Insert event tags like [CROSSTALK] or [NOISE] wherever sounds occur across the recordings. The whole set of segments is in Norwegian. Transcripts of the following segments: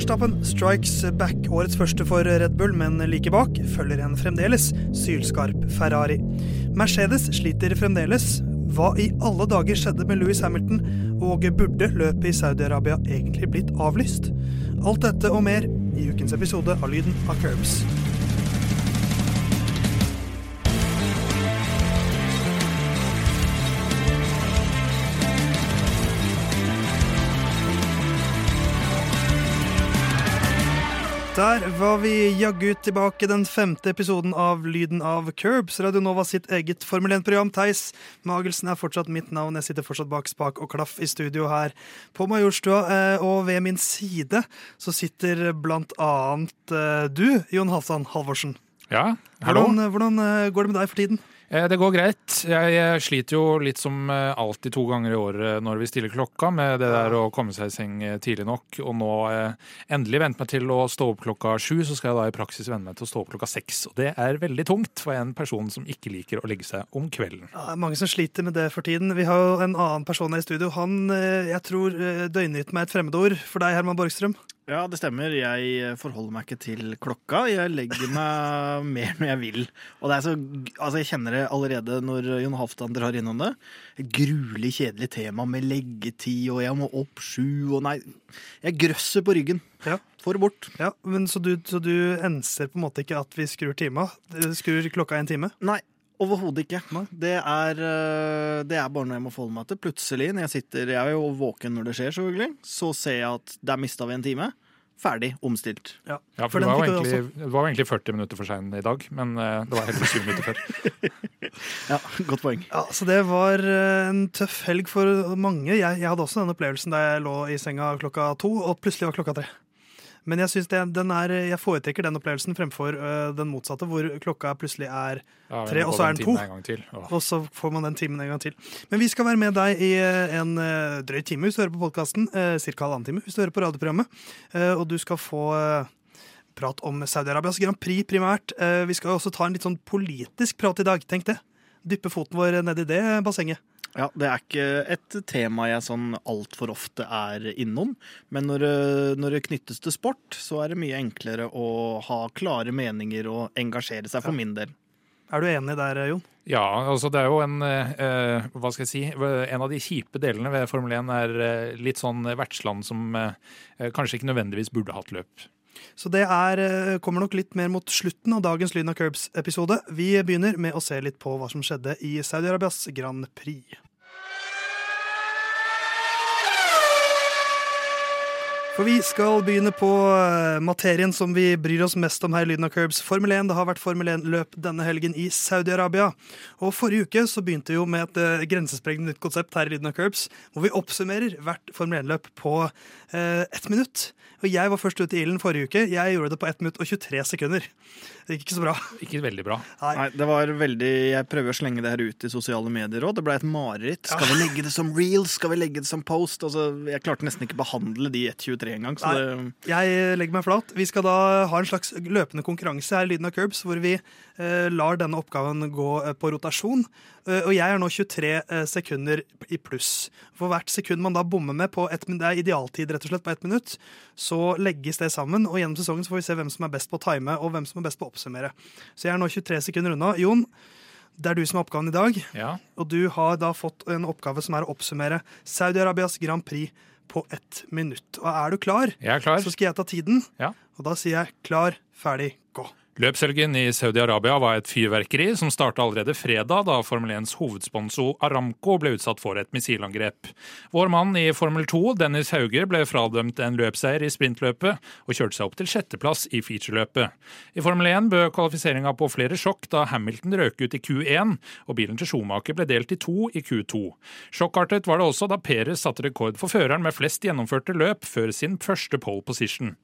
Verstappen strikes back, årets første for Red Bull, men like bak følger en fremdeles sylskarp Ferrari. Mercedes sliter fremdeles. Hva i alle dager skjedde med Louis Hamilton, og burde løpet i Saudi-Arabia egentlig blitt avlyst? Alt dette og mer i ukens episode av Lyden av Curbs. Der var vi jaggu tilbake den femte episoden av Lyden av Curbs, Radio Nova sitt eget Formel 1-program. Theis Magelsen er fortsatt mitt navn. Jeg sitter fortsatt bak spak og klaff i studio her på Majorstua. Eh, og ved min side så sitter blant annet eh, du, Jon Halvdan Halvorsen. Ja, hallo. Hvordan, hvordan eh, går det med deg for tiden? Eh, Det går greit. Jeg eh, sliter jo litt som eh, alltid to ganger i året når vi stiller klokka, med det der å komme seg i seng eh, tidlig nok. Og nå eh, endelig vente meg til å stå opp klokka sju, så skal jeg da i praksis venne meg til å stå opp klokka seks. Og det er veldig tungt for en person som ikke liker å legge seg om kvelden. Ja, det er mange som sliter med det for tiden. Vi har jo en annen person her i studio. Han, eh, jeg tror eh, døgnrytme er et fremmedord for deg, Herman Borgstrøm. Ja, det stemmer. Jeg forholder meg ikke til klokka. Jeg legger meg [LAUGHS] mer når jeg vil. Og det er så, altså jeg kjenner det allerede når Jon Halvdan drar innom det. Et gruelig kjedelig tema med leggetid, og jeg må opp sju, og nei Jeg grøsser på ryggen. Ja. Få det bort. Ja, men så du, så du enser på en måte ikke at vi skrur tima? Skrur klokka en time? Nei. Overhodet ikke. Det er, øh, det er bare når jeg må forholde meg til. Plutselig, når jeg sitter Jeg er jo våken når det skjer, selvfølgelig. Så ser jeg at der mista vi en time. Ferdig. Omstilt. Ja, Ja, for for det var, jo du egentlig, var jo egentlig 40 minutter for sein i dag, men eh, det var heldigvis 20 minutter før. [LAUGHS] Ja, Godt poeng. Ja, så det var eh, en tøff helg for mange. Jeg, jeg hadde også den opplevelsen da jeg lå i senga klokka to, og plutselig var klokka tre. Men jeg, er, jeg foretrekker den opplevelsen fremfor uh, den motsatte, hvor klokka plutselig er Ja, Tre, og så er den to. Og så får man den timen en gang til. Men vi skal være med deg i eh, en uh, drøy time hvis du hører på podkasten. Uh, Ca. halvannen time hvis du hører på radioprogrammet. Uh, og du skal få prat om Saudi-Arabias Grand Prix primært. Vi skal også ta en litt sånn politisk prat i dag. Tenk det. Dyppe foten vår ned i det bassenget. Ja, Det er ikke et tema jeg sånn altfor ofte er innom. Men når når det knyttes til sport, så er det mye enklere å ha klare meninger og engasjere seg, for min del. Er du enig der, Jon? Ja, altså det er jo en eh, Hva skal jeg si? En av de kjipe delene ved Formel 1 er eh, litt sånn vertsland som eh, kanskje ikke nødvendigvis burde hatt løp. Så det er, eh, kommer nok litt mer mot slutten av dagens Lyden av Curbs-episode. Vi begynner med å se litt på hva som skjedde i Saudi-Arabias Grand Prix. For vi skal begynne på eh, materien som vi bryr oss mest om her i Lyden av Curbs. Formel 1. Det har vært Formel 1-løp denne helgen i Saudi-Arabia. Og forrige uke så begynte vi jo med et eh, grensesprengende nytt konsept her i Lyden av Curbs, hvor vi oppsummerer hvert Formel 1-løp på eh, ett minutt. Og jeg var først ute i ilden forrige uke. Jeg gjorde det på 1 minutt og 23 sekunder. Det gikk ikke så bra. Ikke veldig bra. Nei. Nei, det var veldig Jeg prøver å slenge det her ut i sosiale medier òg. Det ble et mareritt. Skal vi legge det som reels? Skal vi legge det som post? Altså, jeg klarte nesten ikke å behandle de 1.23 Så Nei. det Jeg legger meg flat. Vi skal da ha en slags løpende konkurranse her i Lyden av Curbs, hvor vi eh, lar denne oppgaven gå eh, på rotasjon. Eh, og jeg er nå 23 eh, sekunder i pluss. For hvert sekund man da bommer med på ett minutt, det er idealtid rett og slett på ett minutt, så legges det sammen. Og gjennom sesongen så får vi se hvem som er best på å time, og hvem som er best på å oppsummere. Så jeg er nå 23 sekunder unna. Jon, det er du som har oppgaven i dag. Ja. Og du har da fått en oppgave som er å oppsummere Saudi-Arabias Grand Prix på ett minutt. Og er du klar, Jeg er klar. så skal jeg ta tiden. Ja. Og da sier jeg klar, ferdig, gå. Løpshelgen i Saudi-Arabia var et fyrverkeri som starta allerede fredag, da Formel 1s hovedsponsor Aramco ble utsatt for et missilangrep. Vår mann i Formel 2, Dennis Hauger, ble fradømt en løpseier i sprintløpet og kjørte seg opp til sjetteplass i featureløpet. I Formel 1 bød kvalifiseringa på flere sjokk da Hamilton røk ut i Q1 og bilen til Schumacher ble delt i to i Q2. Sjokkartet var det også da Perez satte rekord for føreren med flest gjennomførte løp før sin første pole position.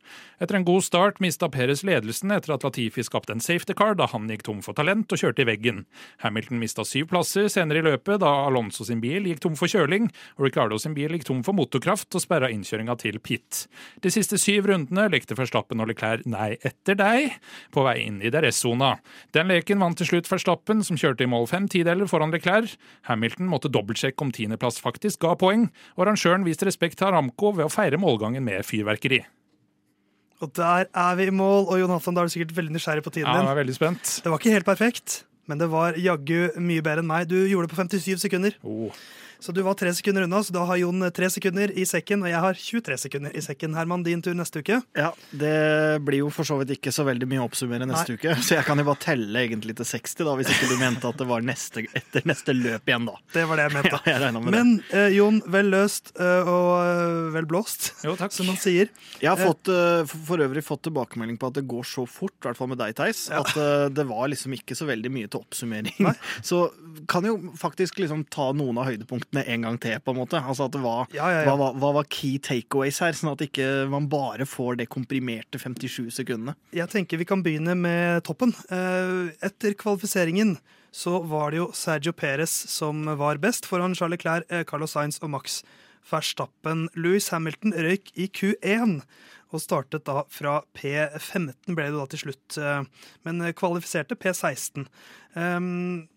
Etter en god start mista Perez ledelsen etter at Latifi skapte en safety car da han gikk tom for talent og kjørte i veggen. Hamilton mista syv plasser senere i løpet da Alonso sin bil gikk tom for kjøling, og Ricardo sin bil gikk tom for motorkraft og sperra innkjøringa til pit. De siste syv rundene lekte Verstappen og Leclerc nei etter deg på vei inn i DRS-sona. Den leken vant til slutt Verstappen, som kjørte i mål fem tideler foran Leclerc. Hamilton måtte dobbeltsjekke om tiendeplass faktisk ga poeng, og arrangøren viste respekt til Aramco ved å feire målgangen med fyrverkeri. Og der er vi i mål, og Jonathan, da er du sikkert veldig nysgjerrig på tiden din. Ja, jeg er veldig spent. Det var ikke helt perfekt, men det var jaggu mye bedre enn meg. Du gjorde det på 57 sekunder. Oh. Så du var tre sekunder unna, så da har Jon tre sekunder i sekken, og jeg har 23 sekunder i sekken. Herman, din tur neste uke. Ja, Det blir jo for så vidt ikke så veldig mye å oppsummere neste uke, [LAUGHS] så jeg kan jo bare telle egentlig til 60, da, hvis ikke du mente at det var neste, etter neste løp igjen, da. Det var det jeg mente. [LAUGHS] Ja, jeg med. Men eh, Jon, vel løst eh, og eh, vel blåst, Jo, takk. som man sier. Jeg har fått, eh, for- øvrig fått tilbakemelding på at det går så fort, i hvert fall med deg, Theis, at eh, det var liksom ikke så veldig mye til oppsummering. Nei. [LAUGHS] Så kan jo faktisk liksom ta noen av høydepunktene en gang til, på en måte. Altså at det var, Ja, ja, ja. Hva, hva, var key takeaways her, sånn at ikke man bare får det komprimerte 57 sekundene. Jeg tenker vi kan begynne med toppen. Eh, Etter kvalifiseringen så var det jo Sergio Perez som var best, foran Charles Leclerc, eh, Carlos Sainz og Max Verstappen. Louis Hamilton røyk i Q1 og startet da fra P15, ble det da til slutt, eh, men kvalifiserte P16. Um,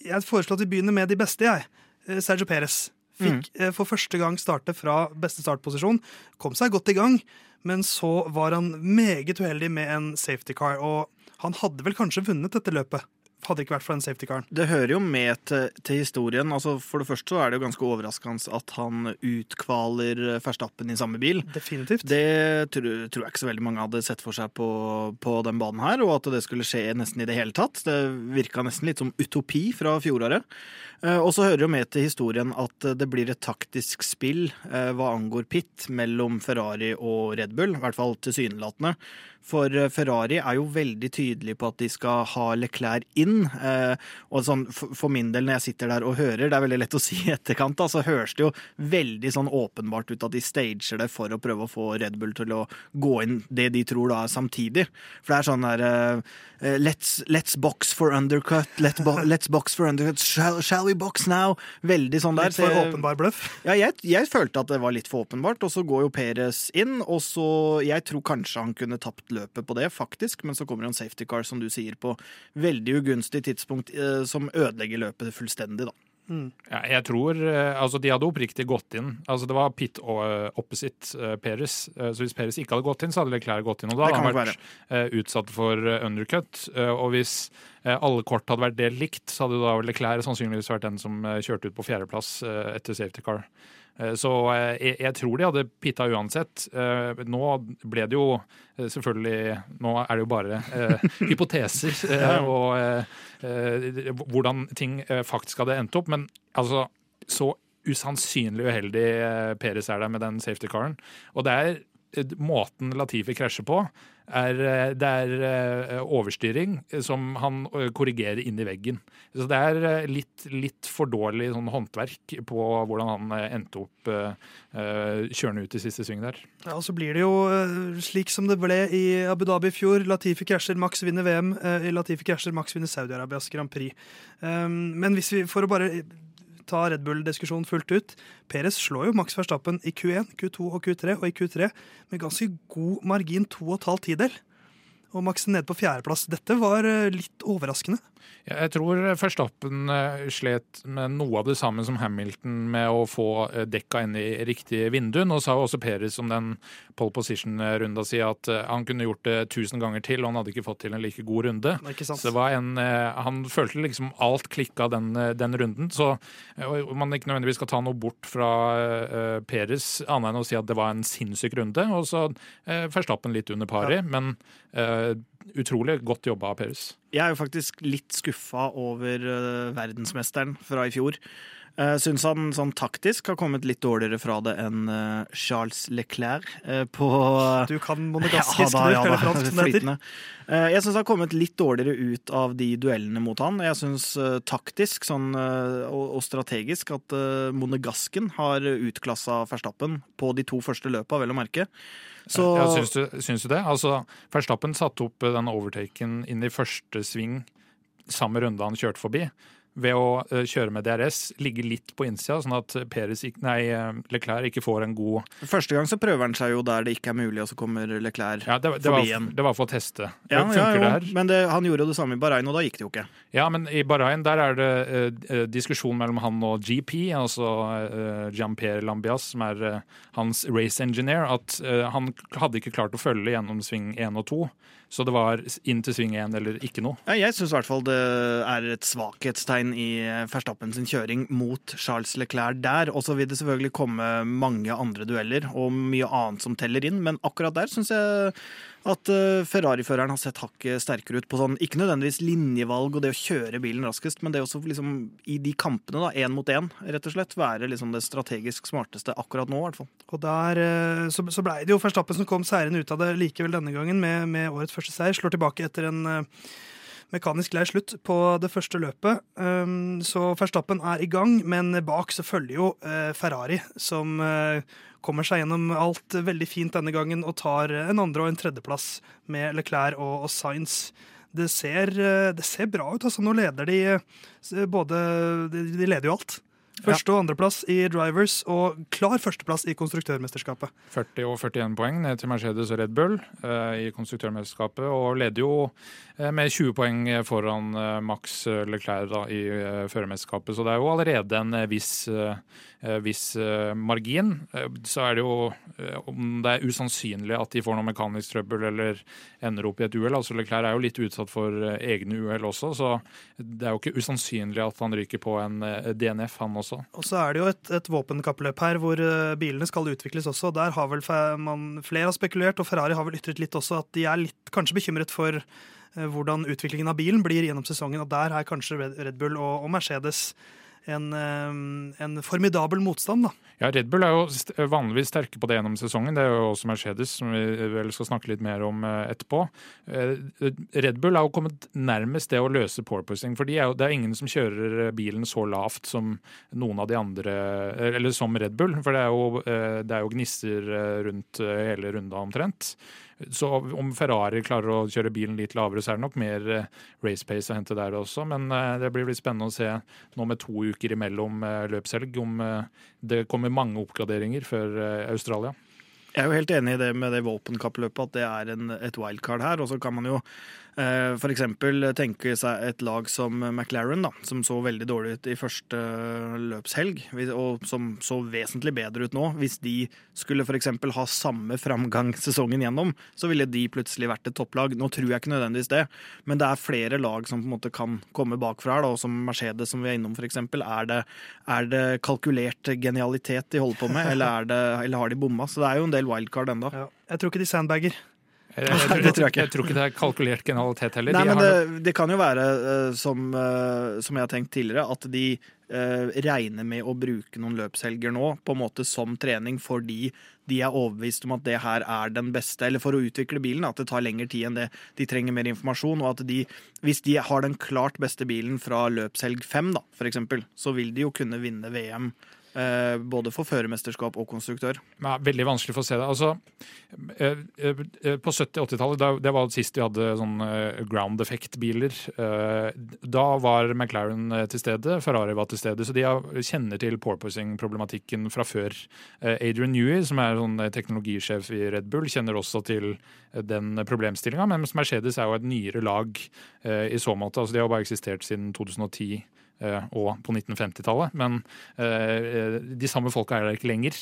Jeg foreslår at vi begynner med de beste, jeg. Eh, Sergio Perez fikk eh, for første gang starte fra beste startposisjon. Kom seg godt i gang, men så var han meget uheldig med en safety car. Og han hadde vel kanskje vunnet dette løpet, hadde det ikke vært for den safety-karen. Det hører jo med til, til historien. Altså For det første så er det jo ganske overraskende at han utkvaler Verstappen i samme bil. Definitivt. Det tror, tror jeg ikke så veldig mange hadde sett for seg på, på den banen her, og at det skulle skje nesten i det hele tatt. Det virka nesten litt som utopi fra fjoråret. Eh, Og så hører jo med til historien at det blir et taktisk spill eh, hva angår pit mellom Ferrari og Red Bull, i hvert fall tilsynelatende. For eh, Ferrari er jo veldig tydelig på at de skal ha Leclerc inn. eh, Og sånn, for min del, når jeg sitter der og hører, det er veldig lett å [LAUGHS] si i etterkant, da, så høres det jo veldig sånn åpenbart ut at de stager det for å prøve å få Red Bull til å gå inn det de tror da er samtidig. For det er sånn der eh, let's, let's box for undercut, let bo [LAUGHS] let's box for undercut, shall, shall we box now? Veldig sånn der. Litt for åpenbar bløff. [LAUGHS] ja, jeg, jeg følte at det var litt for åpenbart, og så går jo Perez inn, og så Jeg tror kanskje han kunne tapt løpet på det, faktisk, men så kommer en safety car, som du sier, på veldig ugunstig tidspunkt, eh, som ødelegger løpet fullstendig, da. Ja, jeg tror eh, Altså, de hadde oppriktig gått inn. Altså, det var pit og eh, opposite uh, Peres. Så hvis Peres ikke hadde gått inn, så hadde Leclerc gått inn. Og da hadde han vært eh, utsatt for undercut. Og hvis alle kort hadde vært delt likt, så hadde da Leclerc sannsynligvis vært den som kjørte ut på fjerdeplass uh, etter safety car. Eh, Så eh, jeg, jeg tror de hadde pitta uansett. Eh, Nå ble det jo selvfølgelig Nå er det jo bare eh, [LAUGHS] hypoteser eh, og eh, hvordan ting faktisk hadde endt opp. Men altså, så usannsynlig uheldig Peres er der med den safety caren. Og det er måten Latifi krasjer på, er, eh, det er eh, overstyring som han eh, korrigerer inn i veggen. Så det er litt, litt for dårlig sånn håndverk på hvordan han endte opp kjørende ut i siste sving der. Ja, og så blir det jo slik som det ble i Abu Dhabi i fjor. Latifi krasjer, Max vinner VM. Latifi krasjer, Max vinner Saudi-Arabias Grand Prix. Um, men hvis vi, for å bare ta Red Bull-diskusjonen fullt ut Perez slår jo Max Verstappen i Q1, Q2 og Q3, og i Q3 med ganske god margin, to og et halvt tidel. Og Max nede på fjerdeplass. Dette var eh, litt overraskende. Ja, Jeg tror Verstappen eh, slet med noe av det samme som Hamilton med å få eh, dekka inn i riktig vindu. Nå sa også Perez om den pole position-runda si at eh, han kunne gjort det tusen ganger til, og han hadde ikke fått til en like god runde. Så det var en, Han følte liksom alt klikka den, den runden. Så om man ikke nødvendigvis skal ta noe bort fra uh, Perez, annet enn å si at det var en sinnssyk runde. Og så uh, Verstappen litt under pari, men eh, utrolig godt jobba av Perez. Jeg er jo faktisk litt skuffa over eh, verdensmesteren fra i fjor. Uh, Syns han sånn taktisk har kommet litt dårligere fra det enn eh, Charles Leclerc eh, på Du kan monegaskisk, [LAUGHS] ja, du, ja eller fransk, som det heter. flytende. Eh, Jeg syns han har kommet litt dårligere ut av de duellene mot han. Jeg syns taktisk sånn, eh, og, og strategisk at uh, Monegasken har utklassa Verstappen på de to første løpa, vel å merke. Så Ja, syns, du, syns du det? Altså, Verstappen satte opp den overtaken inn i første sving samme runde han kjørte forbi. Ved å eh, kjøre med DRS ligge litt på innsida, sånn at Peres, nei, eh, Leclerc ikke får en god Første gang så prøver han seg jo der det ikke er mulig, og så kommer Leclerc Ja, det, det, forbi igjen. det var for å teste. Ja, Funker ja, det her? men det, han gjorde jo det samme i Bahrain, og da gikk det jo ikke. Ja, men i Bahrain der er det eh, eh, diskusjon mellom han og GP, altså eh, Jean-Pierre Lambias, som er eh, hans race engineer, at han hadde ikke klart å følge gjennom sving 1 og 2. Så det var inn til sving én eller ikke noe. Ja, jeg syns i hvert fall det er et svakhetstegn i Verstappen sin kjøring mot Charles Leclerc der. Og så vil det selvfølgelig komme mange andre dueller og mye annet som teller inn, men akkurat der syns jeg at eh, Ferrari-føreren har sett hakket sterkere ut på sånn, ikke nødvendigvis linjevalg og det å kjøre bilen raskest, men det også liksom i de kampene, da, én mot én, rett og slett, være liksom det strategisk smarteste akkurat nå, i hvert fall. Og der eh, så, så blei det jo Verstappen som kom seirende ut av det likevel denne gangen, med, med årets første seier. Slår tilbake etter en eh, mekanisk lei slutt på det første løpet. Um, så Verstappen er i gang, men bak så følger jo eh, Ferrari, som eh, kommer seg gjennom alt veldig fint denne gangen og tar en andre- og en tredjeplass med Leclerc og, og Sainz. Det ser, eh, det ser bra ut. altså Nå leder de både De, de leder jo alt. Første- og andreplass i Drivers og klar førsteplass i konstruktørmesterskapet. 40 og 41 poeng ned til Mercedes og Red Bull eh, i konstruktørmesterskapet, og leder jo eh, med 20 poeng foran eh, Max Leclerc da, i eh, førermesterskapet. Så det er jo allerede en eh, viss, eh, viss eh, margin. Eh, så er det jo eh, om det er usannsynlig at de får noe mekanisk trøbbel eller ender opp i et uhell. Altså Leclerc er jo litt utsatt for eh, egne uhell også, så det er jo ikke usannsynlig at han ryker på en eh, DNF, han. Og så er det jo et, et våpenkappløp her hvor eh, bilene skal utvikles også. Der har vel man, flere har spekulert, og Ferrari har vel ytret litt også, at de er litt kanskje bekymret for eh, hvordan utviklingen av bilen blir gjennom sesongen. Og der er kanskje Red Bull og, og Mercedes en, eh, en formidabel motstand, da. Ja, Red Bull er jo vanligvis sterke på det gjennom sesongen. Det er jo også Mercedes, som vi vel skal snakke litt mer om eh, etterpå. Eh, Red Bull har jo kommet nærmest det å løse porpoising. For de er jo, det er ingen som kjører bilen så lavt som noen av de andre, eller som Red Bull. For det er jo, det er jo gnisser rundt hele runda omtrent. Så om Ferrari klarer å kjøre bilen litt lavere, så er det nok mer eh, race pace å hente der også. Men eh, det blir litt spennende å se nå med to uker imellom eh, løpshelg om det kommer mange oppgraderinger før Australia. Jeg er jo helt enig i det med det våpenkappløpet, at det er en, et wildcard her. Og så kan man jo f.eks. tenke seg et lag som McLaren, da, som så veldig dårlig ut i første løpshelg, og som så vesentlig bedre ut nå. Hvis de skulle f.eks. ha samme framgang [LAUGHS] sesongen gjennom, så ville de plutselig vært et topplag. Nå tror jeg ikke nødvendigvis det, men det er flere lag som på en måte kan komme bakfra her, som Mercedes, som vi er innom f.eks. Er, det- er det kalkulert genialitet de holder på med, eller, er det, eller har de bomma? Så det er jo en del wildcard ennå. Ja. Jeg tror ikke de sandbager. Jeg, jeg, [LAUGHS] jeg, tror jeg tror ikke det er kalkulert genialitet heller. Nei, De men det, det kan jo være, eh, som, eh, som jeg har tenkt tidligere, at de eh, regner med å bruke noen løpshelger nå på en måte som trening fordi de er overbevist om at det her er den beste, eller for å utvikle bilen, at det tar lengre tid enn det. De trenger mer informasjon, og at de, hvis de har den klart beste bilen fra løpshelg fem, da, for eksempel, så vil de jo kunne vinne VM. Eh, både for førermesterskap og konstruktør. Ja, veldig vanskelig for å se det. Altså, eh, eh, på 70-80-tallet, det var sist vi hadde sånn ground effect-biler. Da var McLaren til stede, Ferrari var til stede, så de kjenner til porpoising-problematikken fra før. Adrian Newey, som er sånn teknologisjef i Red Bull, kjenner også til den problemstillinga, men Mercedes er jo et nyere lag i så måte. Altså, de har bare eksistert siden 2010 eh, og på 1950-tallet. Men eh, de samme folka er der ikke lenger.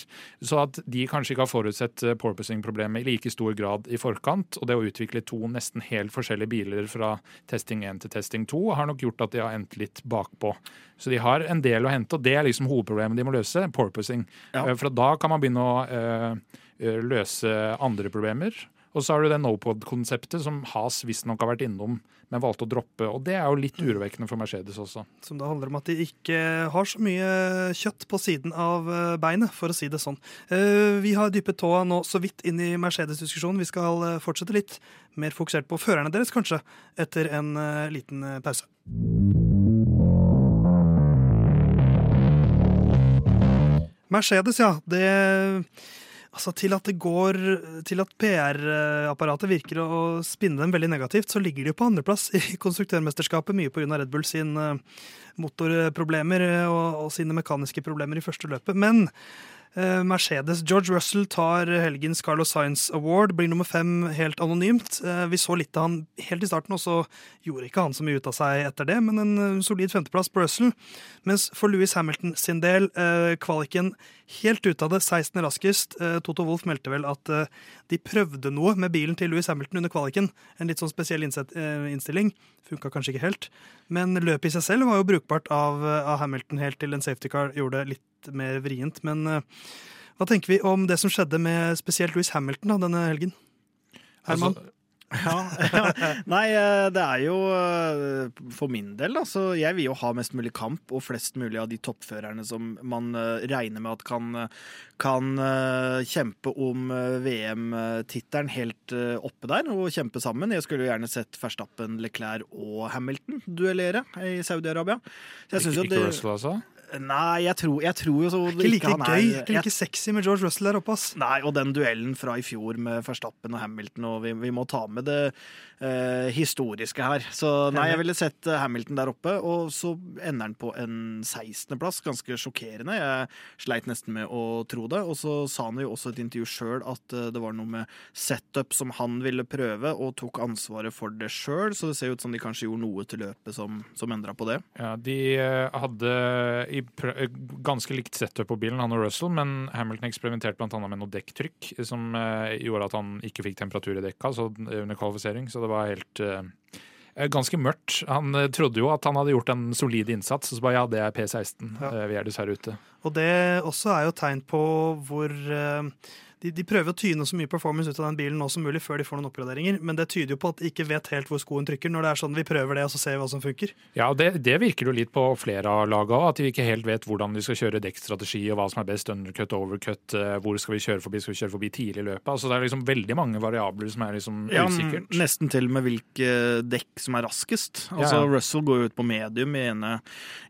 Så at de kanskje ikke har forutsett eh, porpoising-problemet i like stor grad i forkant, og det å utvikle to nesten helt forskjellige biler fra testing 1 til testing 2, har nok gjort at de har endt litt bakpå. Så de har en del å hente, og det er liksom hovedproblemet de må løse, porpoising. Ja. Eh, For da kan man begynne å eh, eh, løse andre problemer. Og så har du det NoPod-konseptet som Has visstnok har vært innom, men valgte å droppe. Og det er jo litt urovekkende for Mercedes også. Som da handler om at de ikke har så mye kjøtt på siden av eh, beinet, for å si det sånn. Eh, Vi har dyppet tåa nå så vidt inn i Mercedes-diskusjonen. Vi skal eh, fortsette litt mer fokusert på førerne deres, kanskje, etter en liten pause. Mercedes, ja. Det Altså Til at det går Til at PR-apparatet virker å spinne dem veldig negativt, så ligger de jo på andreplass i konstruktørmesterskapet, mye pga. Red Bull sin eh, motorproblemer og, og sine mekaniske problemer i første løpet. Men eh, Mercedes. George Russell tar helgens Carlos Science Award, blir nummer fem helt anonymt. Eh, Vi så litt av han helt i starten, og så gjorde ikke han så mye ut av seg etter det, men en eh, solid femteplass på Russell. Mens for Louis Hamilton sin del, eh, kvaliken helt ut av det, 16. raskest. Eh, Toto Wolff meldte vel at eh, de prøvde noe med bilen til Louis Hamilton under kvaliken. En litt sånn spesiell eh, innstilling. Funka kanskje ikke helt. Men løpet i seg selv var jo brukbart av, eh, av Hamilton helt til en safety car gjorde det litt mer vrient. Men eh, hva tenker vi om det som skjedde med spesielt Louis Hamilton da, denne helgen? Herman? Altså, [LAUGHS] Ja. Nei, eh, det er jo eh, for min del, da. Så jeg vil jo ha mest mulig kamp og flest mulig av de toppførerne som man eh, regner med at kan, kan kjempe om VM-tittelen helt oppe der og kjempe sammen. Jeg skulle jo gjerne sett Verstappen, Leclerc og Hamilton duellere i Saudi-Arabia. Ikke Russell, altså? Nei, jeg tror, jeg tror jo så Ikke like han er- gøy, ikke jeg like sexy med George Russell der oppe, ass. Nei, og den duellen fra i fjor med Verstappen og Hamilton, og vi, vi må ta med det eh, historiske her. Så nei, jeg ville sett eh, Hamilton der oppe, og så ender han på en 16.-plass. Ganske sjokkerende. Jeg sleit nesten med å tro det. Og så sa han jo også i et intervju sjøl at eh, det var noe med setup som han ville prøve, og tok ansvaret for det sjøl, så det ser ut som de kanskje gjorde noe til løpet som, som endra på det. Ja, De eh, hadde i eh, ganske likt setup på bilen, han og Russell, men Hamilton eksperimenterte bl.a. med noe dekktrykk som uh, gjorde at han ikke fikk temperatur i dekka så, under kvalifisering. Så det var helt eh, eh, Ganske mørkt. Han eh, trodde jo at han hadde gjort en solid innsats, og så bare ja, det er P16. Ja. Eh, vi er dessverre ute. Og det også er jo tegn på hvor eh, de, de prøver å tyne så mye performance ut av den bilen nå som mulig før de får noen oppgraderinger, men det tyder jo på at de ikke vet helt hvor skoen trykker, når det er sånn vi prøver det, og så ser vi hva som funker. Ja, det, det virker jo litt på flere av laga òg, at de ikke helt vet hvordan de skal kjøre dekkstrategi og hva som er best undercut, overcut, eh, hvor skal vi kjøre forbi, skal vi kjøre forbi tidlig i løpet. Altså Det er liksom veldig mange variabler som er liksom Ja, usikkert. nesten til og med hvilke dekk som er raskest. Altså Ja, ja. Russell går jo ut på medium i ene,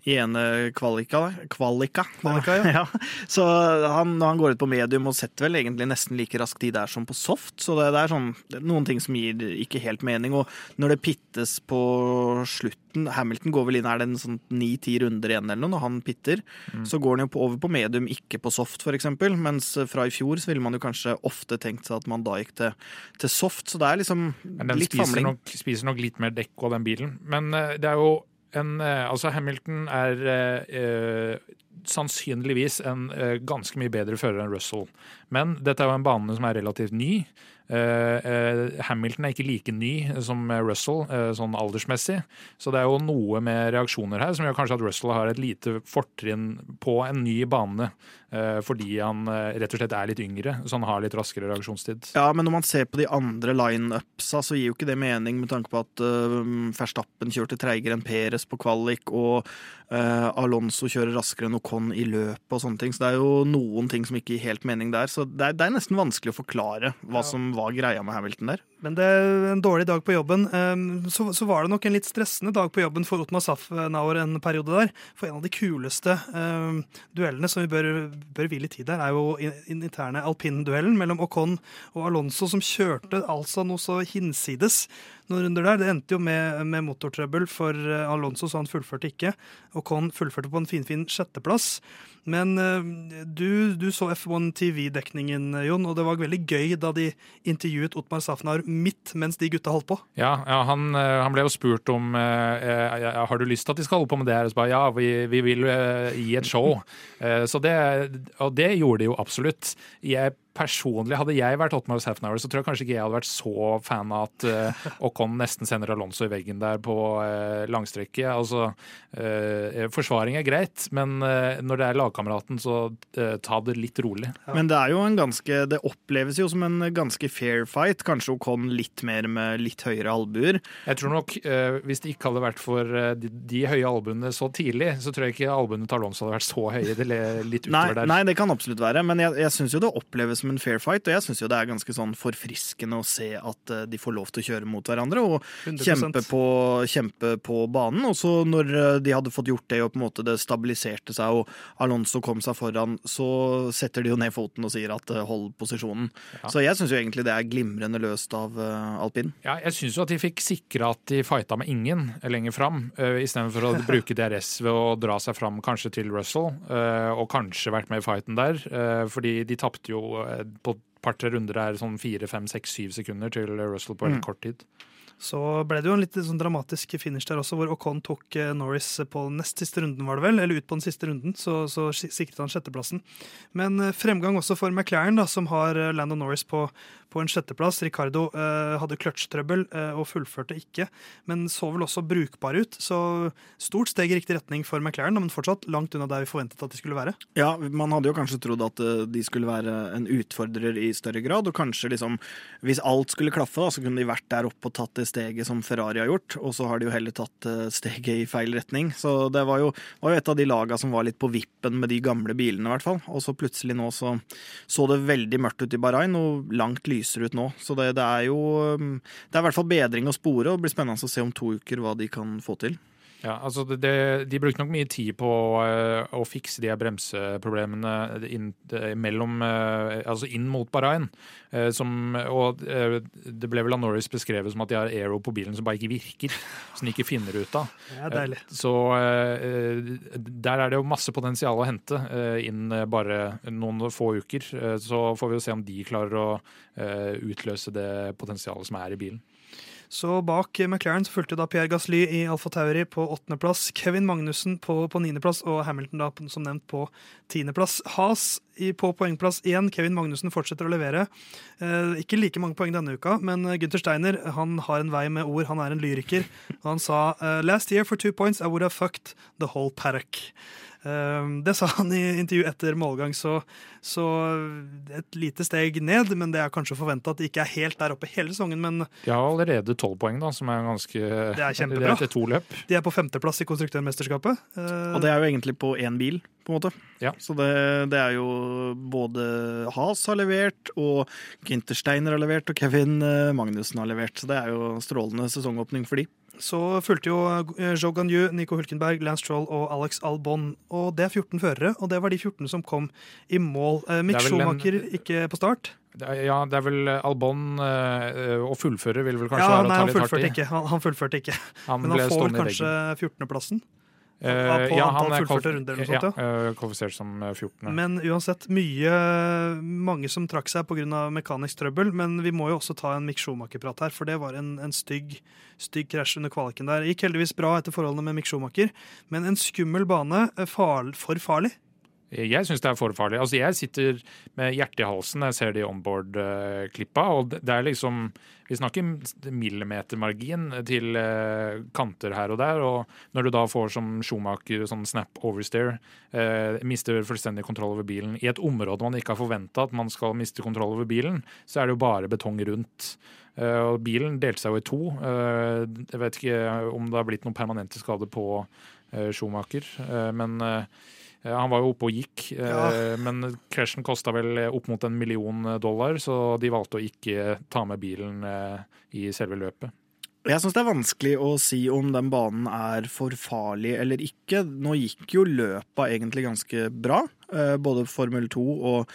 i ene kvalika. Kvalika. Kvalika, [LAUGHS] ja. Så han, han går ut på medium og setter vel egentlig nesten like rask tid der som på soft. Så det, det er sånn det er noen ting som gir ikke helt mening. Og når det pittes på slutten Hamilton går vel inn er det en sånn ni-ti runder igjen eller noe når han pitter. Så går han jo på, over på medium, ikke på soft f.eks. Mens fra i fjor så ville man jo kanskje ofte tenkt seg at man da gikk til, til soft. Så det er liksom Men den litt spiser famling. nok, spiser nok litt mer dekk av den bilen. Men eh, det er jo en eh, Altså, Hamilton er eh, eh, sannsynligvis en eh, ganske mye bedre fører enn Russell. Men dette er jo en bane som er relativt ny. Eh, eh, Hamilton er ikke like ny som Russell, sånn aldersmessig. Så det er jo noe med reaksjoner her som gjør kanskje at Russell har et lite fortrinn på en ny bane. fordi han rett og slett er litt yngre, så han har litt raskere reaksjonstid. Ja, men når man ser på de andre line-upsa, så gir jo ikke det mening med tanke på at Verstappen kjørte treigere enn Peres på kvalik, og eh, Alonso kjører raskere enn Ocon i løpet og sånne ting. Så det er jo noen ting som ikke gir helt mening der. Så det er, det er nesten vanskelig å forklare hva som var greia med Hamilton der. Men det er en dårlig dag på jobben. Um, Så, så var det nok en litt stressende dag på jobben for Otmar Safnauer en periode der. For en av de kuleste um, duellene som vi bør, bør hvile i tid der, er jo den interne alpinduellen mellom Ocon og Alonso, som kjørte altså noe så hinsides noen runder der. Det endte jo med, med motortrøbbel for eh, Alonso, så han fullførte ikke. Og Con fullførte på en finfin sjetteplass. Men eh, du, du så F1 TV-dekningen, Jon, og det var veldig gøy da de intervjuet Otmar Safnar midt mens de gutta holdt på. Ja, ja han, eh, han ble jo spurt om eh, eh, har du lyst til at de skal holde på med det her. Og så bare, ja, vi, vi vil eh, gi et show. [LAUGHS] Eh, så det, og det gjorde de jo absolutt. Jeg personlig, Hadde jeg vært Otmar Safnauer, så tror jeg kanskje ikke jeg hadde vært så fan av at uh, Ocon nesten sender Alonso i veggen der på uh, langstrekket. Altså, uh, forsvaring er greit, men uh, når det er lagkameraten, så eh, ta det litt rolig. Men det er jo en ganske Det oppleves jo som en ganske fair fight. Kanskje Ocon litt mer med litt høyere albuer. Jeg tror nok, eh, Hvis det ikke hadde vært for eh, de, de høye albuene så tidlig, så tror jeg ikke albuene til Alonso hadde vært så høye. Det litt Nei, utover der. nei, det kan absolutt være, men jeg, jeg syns jo det oppleves som som en fair fight, og jeg syns jo det er ganske sånn forfriskende å se at eh, de får lov til å kjøre mot hverandre og kjempe på, kjempe på banen. Og så når eh, de hadde fått gjort det, og på en måte det stabiliserte seg, og Alonso kom seg foran, så setter de jo ned foten og sier at eh, hold posisjonen. Så jeg syns jo egentlig det er glimrende løst av alpin. Ja, jeg syns jo at de fikk sikra at de fighta med ingen lenger fram, uh, istedenfor å [LAUGHS] bruke DRS ved å dra seg fram kanskje til Russell, og kanskje vært med i fighten der. fordi de tapte jo på et par-tre runder er sånn fire, fem, seks, syv sekunder til Russell på veldig kort tid. Så ble det jo en litt sånn dramatisk finish der også, hvor Ocon tok eh, Norris på nest siste runden, var det vel? Eller ut på den siste runden, så, så sikret han sjetteplassen. Men eh, fremgang også for McLaren, da, som har eh, Lando Norris på, på en sjetteplass. Ricardo eh, hadde kløtsjtrøbbel eh, og fullførte ikke, men så vel også brukbar ut. Så stort steg i riktig retning for McLaren, men fortsatt langt unna der vi forventet at de skulle være. Ja, man hadde jo kanskje trodd at eh, de skulle være en utfordrer i større grad, og kanskje liksom Hvis alt skulle klaffe, da, så kunne de vært der oppe og tatt det steget som Ferrari har gjort, og så har de jo heller tatt steget i feil retning. Så det var jo, var jo et av de laga som var litt på vippen med de gamle bilene, i hvert fall. Og så plutselig nå så så det veldig mørkt ut i Bahrain, og langt lysere ut nå. Så det, det er jo um, Det er i hvert fall bedring å spore, og det blir spennende å se om to uker hva de kan få til. Ja, altså det, det, De brukte nok mye tid på eh, å fikse de her bremseproblemene inn, eh, mellom, eh, altså inn mot Bahrain. som, og det ble vel av Norris beskrevet som at de har aero på bilen som bare ikke virker. Som de ikke finner ut av. [LAUGHS] Det er deilig. Så der er det jo masse potensial å hente inn bare noen få uker. Så får vi jo se om de klarer å utløse det potensialet som er i bilen. Så bak McLaren så fulgte da Pierre Gasly i Alfa Tauri på åttendeplass, Kevin Magnussen på, på niendeplass og Hamilton da som nevnt på tiendeplass. Haas i, på poengplass igjen. Kevin Magnussen fortsetter å levere. Eh, ikke like mange poeng denne uka, men Gunther Steiner han har en vei med ord. Han er en lyriker. Og han sa eh, «Last year for two points I would have fucked the whole paddock». Eh, Det sa han i intervju etter målgang, så, så et lite steg ned. Men det er kanskje å forvente at de ikke er helt der oppe hele sesongen. Men De har allerede tolv poeng, da, som er ganske Det er kjempebra. Det er to løp. de er på femteplass i konstruktørmesterskapet. Eh, Og det er jo egentlig på én bil, på en måte. Ja. Så det, det er jo både Haas har levert, og Ginter Steiner har levert, og Kevin eh, Magnussen har levert. Så det er jo strålende sesongåpning for de. Så fulgte jo eh, Joe Ganyu, Nico Hulkenberg, Lance Troll og Alex Albon. Og det er 14 førere, og det var de 14 som kom i mål. Eh, Mick Det er en- Schumacher ikke på start. Ja, det er vel Albon eh, å fullføre vil vel kanskje Ja, være å ta litt hardt i. ikke. Han, han fullførte ikke. Han Men han får kanskje 14.-plassen. Eh, på ja, antall han fullførte runder eller noe sånt, ja. ja. Kvalifisert som eh, 14. Men uansett, mye mange som trakk seg pga. mekanisk trøbbel. Men vi må jo også ta en Mick Schumacher-prat her, for det var en, en stygg, stygg krasj under kvaliken der. Gikk heldigvis bra etter forholdene med Mick Schumacher, men en skummel bane. eh, Far, for farlig. Jeg syns det er for farlig. Altså, jeg sitter med hjertet i halsen når jeg ser de onboard-klippa. Og det er liksom Vi snakker millimetermargin til eh, kanter her og der. Og når du da får som Schumacher sånn snap oversteer, eh, mister fullstendig kontroll over bilen i et område man ikke har forventa at man skal miste kontroll over bilen, så er det jo bare betong rundt. Eh, og bilen delte seg jo i to. Eh, jeg vet ikke om det har blitt noen permanente skader på eh, Schumacher, eh, men Han var jo oppe og gikk, eh, Ja. men crashen kosta vel opp mot en million dollar, så de valgte å ikke ta med bilen eh, i selve løpet. Jeg syns det er vanskelig å si om den banen er for farlig eller ikke. Nå gikk jo løpa egentlig ganske bra, eh, både Formel 2 og,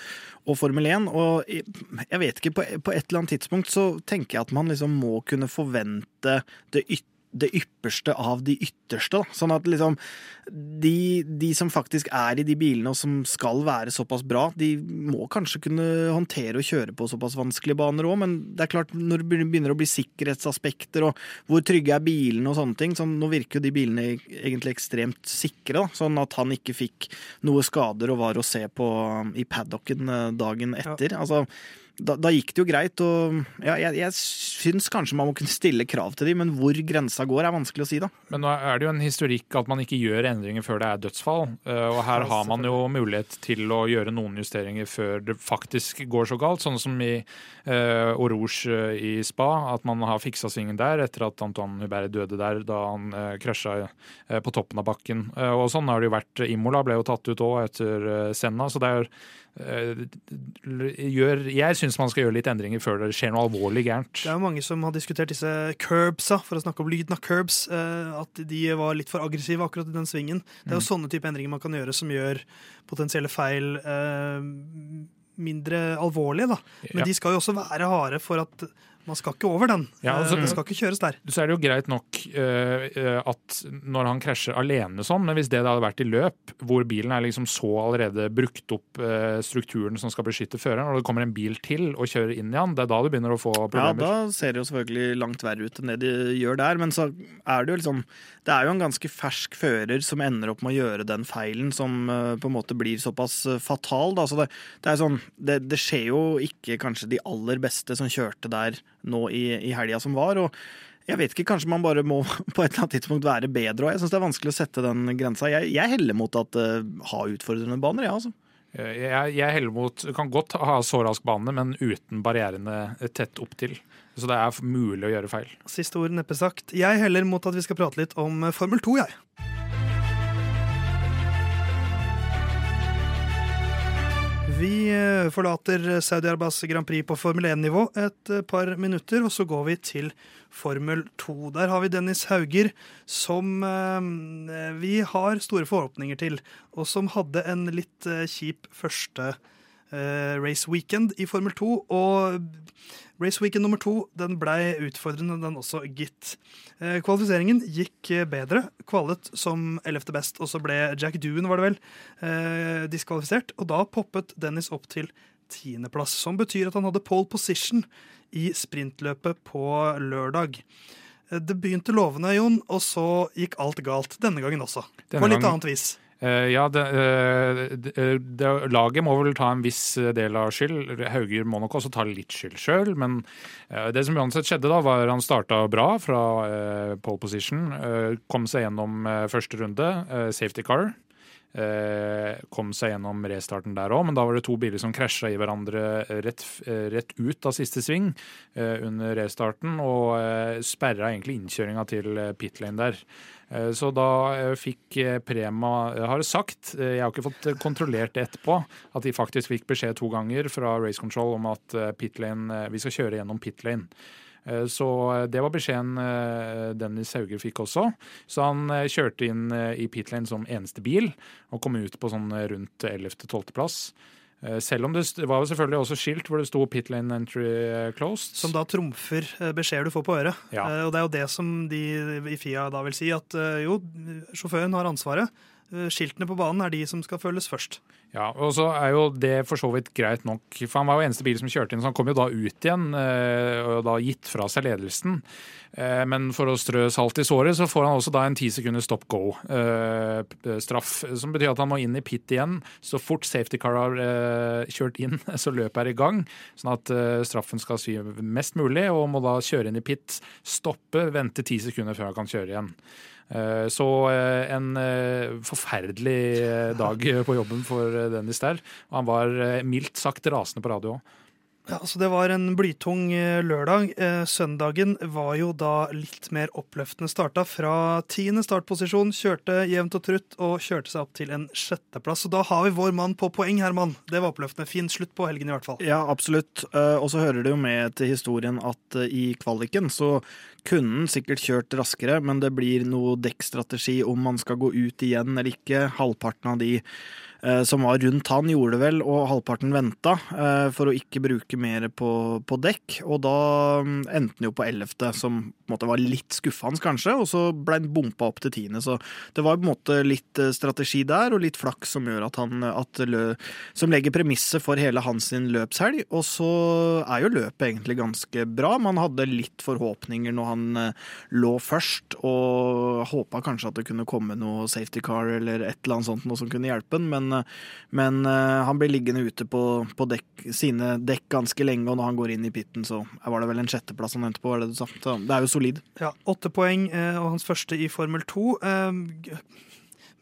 og Formel 1. Og jeg jeg vet ikke, på, på et eller annet tidspunkt så tenker jeg at man liksom må kunne forvente det ytterligere det ypperste av de ytterste. Da. Sånn at liksom de, de som faktisk er i de bilene og som skal være såpass bra, de må kanskje kunne håndtere og kjøre på såpass vanskelige baner òg, men det er klart når det begynner å bli sikkerhetsaspekter og hvor trygge er bilene og sånne ting, sånn, nå virker jo de bilene egentlig ekstremt sikre, da, sånn at han ikke fikk noe skader og var å se på um, i paddocken eh, dagen etter. Altså da, da gikk det jo greit, og ja, jeg, jeg syns kanskje man må kunne stille krav til dem, men hvor grensa går, er vanskelig å si, da. Men nå er det jo en historikk at man ikke gjør endringer før det er dødsfall. eh, Og her har man jo mulighet til å gjøre noen justeringer før det faktisk går så galt. Sånn som i uh, Orouge eh, i Spa, at man har fiksa svingen der etter at Antoine Hubert døde der da han uh, krasja uh, på toppen av bakken. Uh, og sånn har det jo vært. Imola ble jo tatt ut òg etter eh, Senna, så det er, eh, gjør Jeg syns man skal gjøre litt endringer før det skjer noe alvorlig gærent. Det er jo mange som har diskutert disse curbsa, for å snakke om lyden av curbs. eh, At de var litt for aggressive akkurat i den svingen. Det er jo sånne type endringer man kan gjøre som gjør potensielle feil eh, mindre alvorlige, da. Men Ja. de skal jo også være harde for at man skal ikke over den. Ja, altså- Eh, det skal ikke kjøres der. Så er det jo greit nok eh, at når han krasjer alene sånn, men hvis det da hadde vært i løp, hvor bilen er liksom så allerede brukt opp uh, strukturen som skal beskytte føreren, og det kommer en bil til og kjører inn i han, det er da du begynner å få Ja, da ser det jo selvfølgelig langt verre ut enn det de gjør der. Men så er det jo liksom Det er jo en ganske fersk fører som ender opp med å gjøre den feilen som uh, på en måte blir såpass fatal. Da. Så det, det er sånn det, det skjer jo ikke kanskje de aller beste som kjørte der nå i, i helga som var. og jeg vet ikke, Kanskje man bare må [LAUGHS] på et eller annet tidspunkt være bedre. og Jeg syns det er vanskelig å sette den grensa. Jeg, jeg heller mot at uh, ha utfordrende baner, jeg, ja, altså. Eh, Jeg, jeg heller mot kan godt ha så rask bane, men uten barrierene tett opptil. Så det er mulig å gjøre feil. Siste ord neppe sagt. Jeg heller mot at vi skal prate litt om Formel 2, jeg. Vi eh, forlater Saudi-Arabias Grand Prix på Formel 1-nivå et eh, par minutter, og så går vi til Formel 2. Der har vi Dennis Hauger, som eh, vi har store forhåpninger til, og som hadde en litt kjip første eh, race weekend i Formel 2. Og race weekend nummer to den blei utfordrende, den også, gitt. Eh, kvalifiseringen gikk eh, bedre. Kvalet som ellevte best, og så ble Jack Doohan, var det vel, eh, diskvalifisert. Og da poppet Dennis opp til tiendeplass, som betyr at han hadde pole position i sprintløpet på lørdag. Det begynte lovende, Jon, og så gikk alt galt. Denne gangen også. Denne på litt gangen- annet vis. Eh, ja, det, eh, det, det, laget må vel ta en viss del av skyld. Hauger må nok også ta litt skyld sjøl, men eh, det som uansett skjedde, da, var han starta bra fra eh, pole position. eh, kom seg gjennom eh, første runde, eh, safety car. Eh, kom seg gjennom restarten der òg, men da var det to biler som krasja i hverandre rett, eh, rett ut av siste sving eh, under restarten, og eh, sperra egentlig innkjøringa til eh, pit lane der. Eh, Så da eh, fikk eh, Prema har sagt, eh, jeg har ikke fått eh, kontrollert det etterpå, at de faktisk fikk beskjed to ganger fra Race Control om at eh, pit lane, eh, vi skal kjøre gjennom pit lane. Eh, Så eh, det var beskjeden eh, Dennis Hauger fikk også. Så han kjørte inn i pit lane som eneste bil, og kom ut på sånn rundt 11.-12. plass. Eh, Selv om det var jo selvfølgelig også skilt hvor det sto pit lane entry closed. Som da trumfer beskjeder du får på øret. Ja. Og det er jo det som de i FIA da vil si, at jo, sjåføren har ansvaret. Eh, Skiltene på banen er de som skal følges først. Ja, og så er jo det for så vidt greit nok, for han var jo eneste bil som kjørte inn, så han kom jo da ut igjen eh, og da gitt fra seg ledelsen. Eh, Men for å strø salt i såret, så får han også da en ti sekunder stop go-straff. Som betyr at han må inn i pit igjen så fort safety car har kjørt inn, [LAUGHS] så løpet er i gang. Sånn at straffen skal svi mest mulig, og må da kjøre inn i pit, stoppe, vente ti sekunder før han kan kjøre igjen. Eh, Så eh, en eh, forferdelig dag på jobben for Dennis der. Han var mildt sagt rasende på radio òg. Ja, så Det var en blytung eh, lørdag. Eh, Søndagen var jo da litt mer oppløftende starta. Fra tiende startposisjon, kjørte jevnt og trutt og kjørte seg opp til en sjetteplass. Så da har vi vår mann på poeng, Herman. Det var oppløftende. Fin slutt på helgen, i hvert fall. Ja, absolutt. Eh, Og så hører det jo med til historien at i kvaliken så kunne han sikkert kjørt raskere, men det blir noe dekkstrategi om man skal gå ut igjen eller ikke. Halvparten av de som var rundt han, gjorde det vel, og halvparten venta eh, for å ikke bruke mer på, på dekk. Og da mm, endte han jo på ellevte, som på en måte var litt skuffende, kanskje, og så ble han bompa opp til tiende. Så det var på en måte litt eh, strategi der, og litt flaks som gjør at han at lø, Som legger premisset for hele hans løpshelg. Og så er jo løpet egentlig ganske bra. Man hadde litt forhåpninger når han eh, lå først, og håpa kanskje at det kunne komme noe safety car eller et eller annet sånt noe som kunne hjelpe han, men, eh, men eh, han blir liggende ute på, på dekk, sine dekk ganske lenge, og når han går inn i pitten, så var det vel en sjetteplass han endte på, var det du sa? Så det er jo solid. Ja, Åtte poeng, eh, og hans første i Formel 2.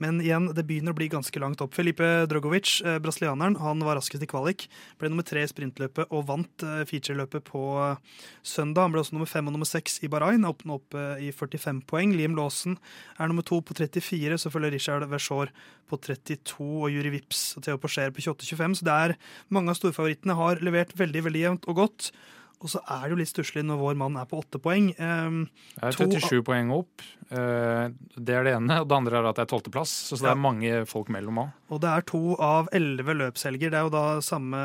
Eh, Men igjen, det begynner å bli ganske langt opp. Felipe Drogovic, eh, brasilianeren, han var raskest i kvalik. Ble nummer tre i sprintløpet og vant eh, featureløpet på eh, søndag. Han ble også nummer fem og nummer seks i Bahrain, opp, opp i 45 poeng. Liam Lawson er nummer to på 34, så følger Richard Vershaar på 32 og Juri Vips og Theo Porcher på 28-25. Så det er mange av storfavorittene har levert veldig, veldig jevnt og godt. Og så er det jo litt stusslig når vår mann er på åtte poeng. Um, det er 37 poeng opp. Uh, det er det ene. Og det andre er at det er tolvteplass. Så, så det er mange folk mellom òg. Og det er to av elleve løpshelger. Det er jo da samme,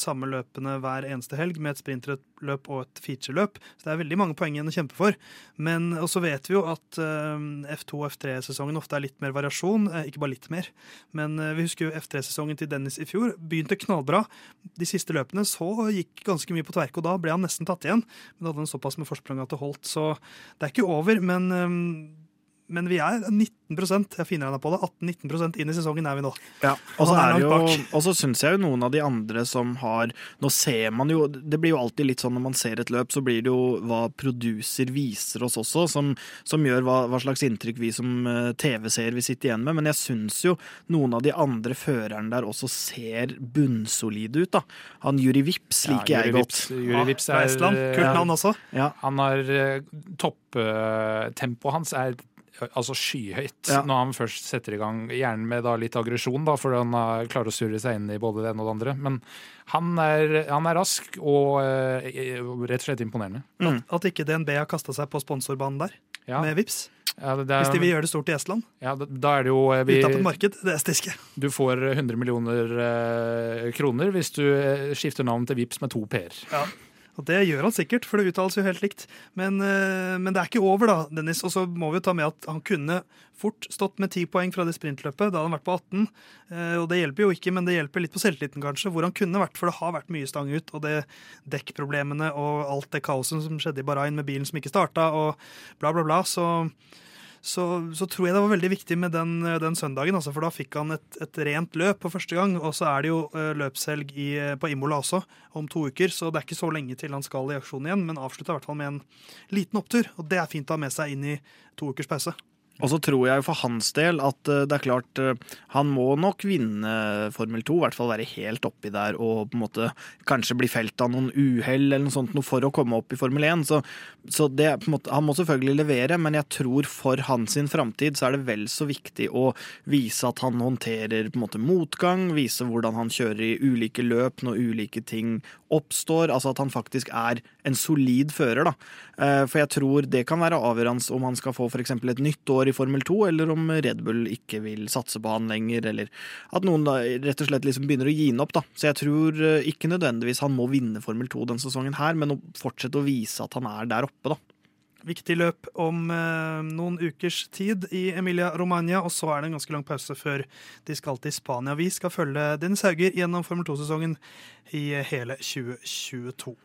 samme løpene hver eneste helg, med et sprintløp og et featureløp. Så det er veldig mange poeng igjen å kjempe for. Men og så vet vi jo at uh, F2- og F3-sesongen ofte er litt mer variasjon. Uh, ikke bare litt mer. Men vi husker jo F3-sesongen til Dennis i fjor. Begynte knallbra. De siste løpene så gikk ganske mye på tverke, og da ble han nesten tatt igjen. Men det hadde en såpass med forsprang at det holdt. Så det er ikke over. Men, men vi er 19% jeg finner henne på det. 18-19% inn i sesongen er vi nå. Ja, Og så er jo, og så syns jeg jo noen av de andre som har Nå ser man jo Det blir jo alltid litt sånn når man ser et løp, så blir det jo hva producer viser oss også, som, som gjør hva, hva, slags inntrykk vi som uh, TV-seere vil sitte igjen med. Men jeg syns jo noen av de andre førerne der også ser bunnsolide ut, da. Han Juri Vips liker ja, jeg godt. Juri Vips er Kult navn også. Ja. Han har uh, Topptempoet hans er altså skyhøyt ja. når han først setter i gang. Gjerne med da litt aggresjon, da, for han klarer å surre seg inn i både det ene og det andre. Men han er, han er rask og uh, rett og slett imponerende. Mm. At, at, ikke DNB har kasta seg på sponsorbanen der, ja. med VIPS. Ja, er, Hvis de vil gjøre det stort i Estland. Ja, da er det jo eh, vi, marked, det estiske. Du får 100 millioner eh, kroner hvis du skifter navn til VIPS med to p-er. Ja. Og det gjør han sikkert, for det uttales jo helt likt. Men, eh, men, det er ikke over, da, Dennis. Og så må vi jo ta med at han kunne fort stått med ti poeng fra det sprintløpet. Da hadde han vært på 18. Eh, og det hjelper jo ikke, men det hjelper litt på selvtilliten, kanskje, hvor han kunne vært. For det har vært mye stang ut, og det dekkproblemene og alt det kaoset som skjedde i Bahrain med bilen som ikke starta, og bla, bla, bla. Så så, så, tror jeg det var veldig viktig med den, den søndagen. Altså, for da fikk han et, et, rent løp på første gang. Og så er det jo uh, løpshelg i, på Imola også om to uker, så det er ikke så lenge til han skal i aksjon igjen. Men avslutta i hvert fall med en liten opptur, og det er fint å ha med seg inn i to ukers pause. Og så tror jeg for hans del at eh, det er klart eh, han må nok vinne Formel 2, i hvert fall være helt oppi der og på en måte kanskje bli felt av noen uhell eller noe sånt noe for å komme opp i Formel 1. Så, så det, måte, han må selvfølgelig levere, men jeg tror for hans framtid så er det vel så viktig å vise at han håndterer på en måte motgang, vise hvordan han kjører i ulike løp når ulike ting oppstår. Altså at han faktisk er en solid fører, da. Eh, for jeg tror det kan være avgjørende om han skal få f.eks. et nytt år i Formel 2, eller om Red Bull ikke vil satse på han lenger, eller at noen da rett og slett liksom begynner å gi han opp. da. Så jeg tror eh, ikke nødvendigvis han må vinne Formel 2 denne sesongen her, men å fortsette å vise at han er der oppe, da. Viktig løp om eh, noen ukers tid i Emilia Romagna, og så er det en ganske lang pause før de skal til Spania. Vi skal følge Dennis Hauger gjennom Formel 2-sesongen i hele 2022.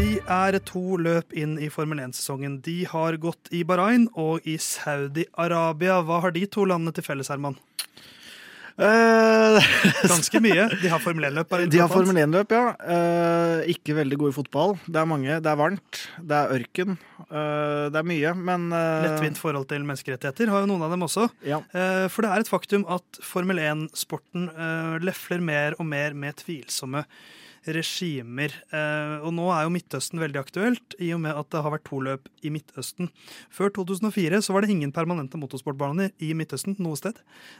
Vi er to løp inn i Formel 1-sesongen. De har gått i Bahrain og i Saudi-Arabia. Hva har de to landene til felles, Herman? Uh, [LAUGHS] Ganske mye. De har Formel 1-løp. De har Formel 1-løp, ja. Uh, ikke veldig gode i fotball. Det er mange. Det er varmt. Det er ørken. Uh, det er mye, men Lettvint forhold til menneskerettigheter har jo noen av dem også. Ja. for det er et faktum at Formel 1-sporten lefler mer og mer med tvilsomme regimer. Eh, og nå er jo Midtøsten veldig aktuelt, i og med at det har vært to løp i Midtøsten. Før 2004 så var det ingen permanente motorsportbaner i Midtøsten noe sted.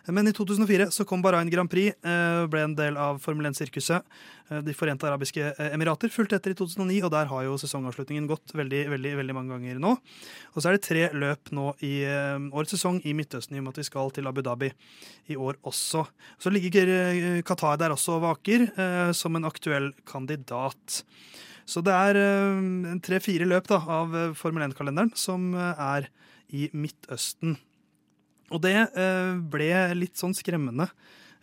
Men i 2004 så kom Bahrain Grand Prix, eh, ble en del av Formel 1-sirkuset. Eh, De forente arabiske emirater fulgte etter i 2009, og der har jo sesongavslutningen gått veldig, veldig, veldig mange ganger nå. Og så er det tre løp nå i årets sesong i Midtøsten, i og med at vi skal til Abu Dhabi i år også. Så ligger Qatar der også og vaker, som en aktuell kandidat. Så det er uh, tre-fire løp da, av eh, Formel 1-kalenderen som uh, er i Midtøsten. Og det ble litt sånn skremmende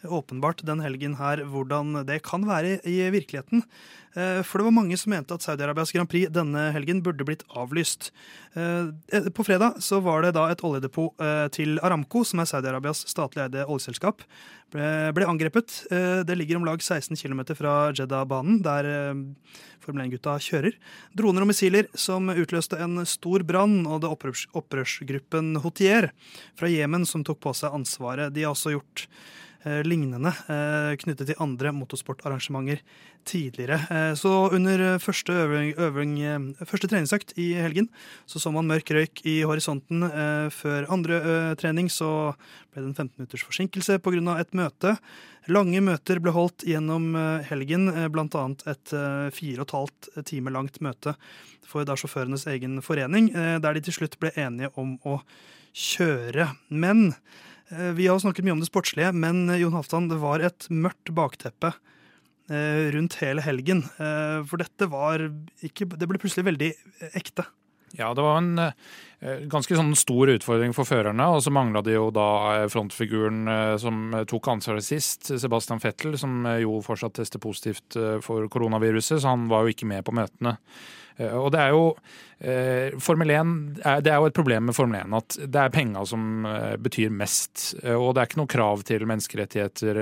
åpenbart den helgen her hvordan det kan være i virkeligheten. Eh, for det var mange som mente at Saudi-Arabias Grand Prix denne helgen burde blitt avlyst. Eh, på fredag så var det da et oljedepot eh, til Aramco, som er Saudi-Arabias statlig eide oljeselskap, ble angrepet. Det ligger om lag 16 km fra Jeddah-banen, der Formel 1-gutta kjører. Droner og missiler som utløste en stor brann, og det opprørsgruppen Hotier fra Jemen som tok på seg ansvaret. De har også gjort Eh, lignende eh, knyttet til andre motorsportarrangementer tidligere. Eh, så under første, øving, øving, første treningsøkt i helgen så så man mørk røyk i horisonten. Før andre trening så ble det en 15 minutters forsinkelse pga. et møte. Lange møter ble holdt gjennom helgen, bl.a. et fire og et halvt time langt møte for da sjåførenes egen forening, der de til slutt ble enige om å kjøre. Men Eh, vi har snakket mye om det sportslige, men eh, Jon Halvdan, det var et mørkt bakteppe eh, rundt hele helgen. For dette var ikke Det ble plutselig veldig ekte. Ja, det var en ganske sånn stor utfordring for førerne. Og så mangla de jo da frontfiguren som tok ansvaret sist, Sebastian Fettel, som jo fortsatt tester positivt for koronaviruset, så han var jo ikke med på møtene. Og det er jo Eh, Formel 1, Det er jo et problem med Formel 1 at det er penga som eh, betyr mest. Eh, og det er ikke noe krav til menneskerettigheter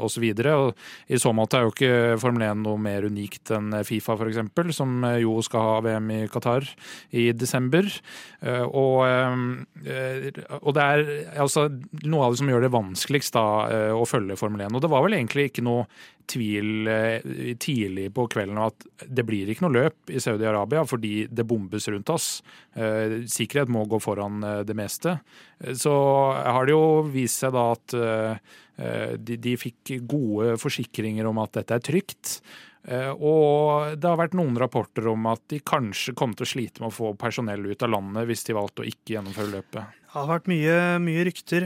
osv. I så måte er jo ikke Formel 1 noe mer unikt enn Fifa f.eks., som jo skal ha VM i Qatar i desember. Og, og det er altså noe av det som gjør det vanskeligst da å følge Formel 1. Og det var vel egentlig ikke noe tvil tidlig på kvelden om at det blir ikke noe løp i Saudi-Arabia fordi det bombes rundt oss. Eh, sikkerhet må gå foran eh, det meste. Eh, så har det jo vist seg da at de, de fikk gode forsikringer om at dette er trygt. Og det har vært noen rapporter om at de kanskje kom til å slite med å få personell ut av landet hvis de valgte å ikke gjennomføre løpet. Det har vært mye, mye rykter.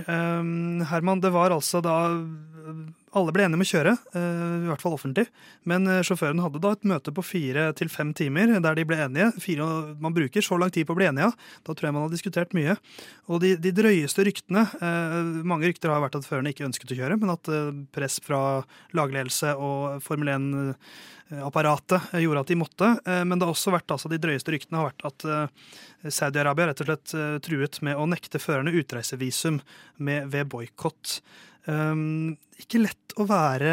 Herman, det var altså da alle ble enige om å kjøre, uh, i hvert fall offentlig. Men eh, sjåføren hadde da et møte på fire til fem timer der de ble enige. Fire, man bruker så lang tid på å bli enige, da tror jeg man har diskutert mye. Og de, de drøyeste ryktene uh, Mange rykter har vært at førerne ikke ønsket å kjøre, men at press fra lagledelse og Formel 1-apparatet gjorde at de måtte. Men det har også vært, altså, de drøyeste ryktene har vært at Saudi-Arabia rett og slett truet med å nekte førerne utreisevisum med, ved boikott. Um, ikke lett å være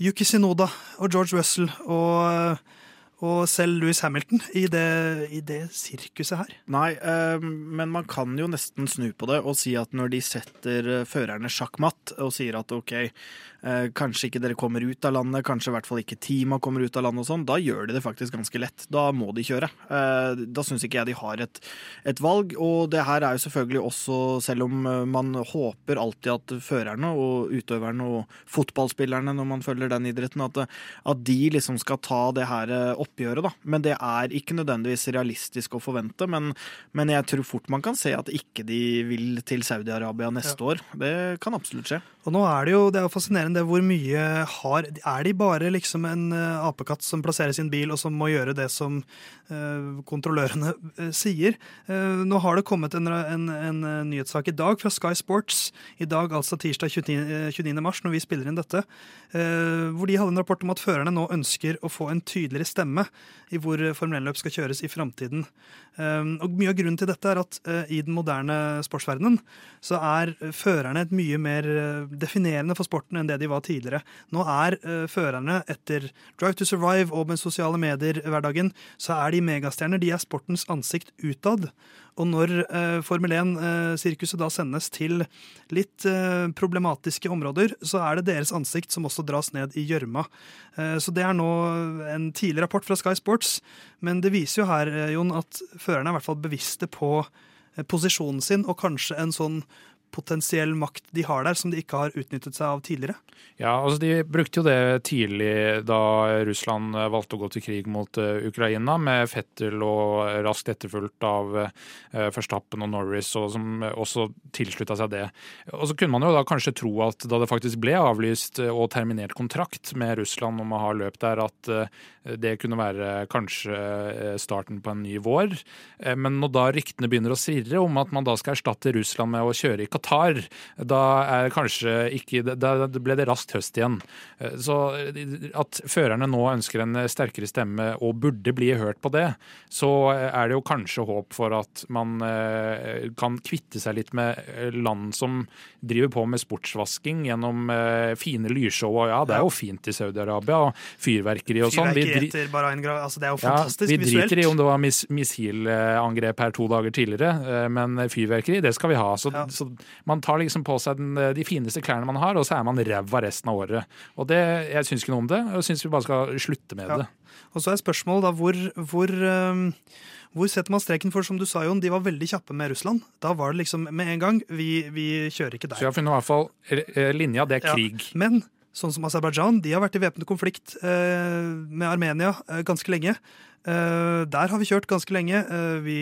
Yuki Sinoda og George Russell og, og selv Louis Hamilton i det, i det sirkuset her. Nei, uh, men man kan jo nesten snu på det og si at når de setter førerne sjakkmatt og sier at OK, Eh, kanskje ikke dere kommer ut av landet, kanskje i hvert fall ikke teama kommer ut av landet og sånn, da gjør de det faktisk ganske lett. Da må de kjøre. Eh, da syns ikke jeg de har et, et, valg. Og det her er jo selvfølgelig også, selv om eh, man håper alltid at førerne og utøverne og fotballspillerne, når man følger den idretten, at, at de liksom skal ta det her oppgjøret, da. Men det er ikke nødvendigvis realistisk å forvente. Men, men jeg tror fort man kan se at ikke de vil til Saudi-Arabia neste ja. år. Det kan absolutt skje. Og nå er det jo det er fascinerende hvor mye har Er de bare liksom en uh, apekatt som plasserer sin bil, og som må gjøre det som uh, kontrollørene uh, sier? nå har det kommet en, en, en, nyhetssak i dag fra Sky Sports, i dag altså tirsdag 29, 29. mars, når vi spiller inn dette, hvor de hadde en rapport om at førerne nå ønsker å få en tydeligere stemme i hvor Formel 1-løp skal kjøres i framtiden. og Mye av grunnen til dette er at i den moderne sportsverdenen så er førerne et mye mer definerende for sporten enn det de var tidligere. Nå er uh, førerne etter Drive to Survive og med sosiale medier-hverdagen, så er de megastjerner. De er sportens ansikt utad. Og når uh, Formel 1-sirkuset uh, da sendes til litt uh, problematiske områder, så er det deres ansikt som også dras ned i gjørma. Så det er nå en tidlig rapport fra Sky Sports, men det viser jo her, Jon, at førerne er i hvert fall bevisste på posisjonen sin, og kanskje en sånn potensiell makt de har der, som de ikke har utnyttet seg av tidligere? Ja, altså De brukte jo det tidlig da Russland valgte å gå til krig mot uh, Ukraina, med Fettel og raskt etterfulgt av uh, Verstappen og Norris, og som også tilslutta seg det. Og Så kunne man jo da kanskje tro at da det faktisk ble avlyst og terminert kontrakt med Russland om å ha løp der, at det kunne være kanskje starten på en ny vår. Men når da ryktene begynner å svirre om at man da skal erstatte Russland med å kjøre i Qatar, Qatar, da er kanskje ikke Da ble det raskt høst igjen. Så at førerne nå ønsker en sterkere stemme og burde bli hørt på det, så er det jo kanskje håp for at man kan kvitte seg litt med land som driver på med sportsvasking gjennom fine lyrshow. Og ja, det er jo fint i Saudi-Arabia, og fyrverkeri og sånn. Fyrverkeri etter Bahrain, altså det er jo fantastisk ja, vi visuelt. Vi driter i om det var mis missilangrep her to dager tidligere, eh, men fyrverkeri, det skal vi ha. Så, ja. så man tar liksom på seg den, de fineste klærne man har, og så er man ræva resten av året. Og det, Jeg syns ikke noe om det, og syns vi bare skal slutte med ja. det. Og så er spørsmålet da hvor, hvor um hvor setter man streken? For som du sa, Jon, de var veldig kjappe med Russland. Da var det liksom med en gang vi, vi kjører ikke der. Så vi har funnet i hvert fall eh, linja, det er krig. Ja, men sånn som Aserbajdsjan, de har vært i væpnet konflikt eh, med Armenia eh, ganske lenge. Eh, der har vi kjørt ganske lenge. Vi,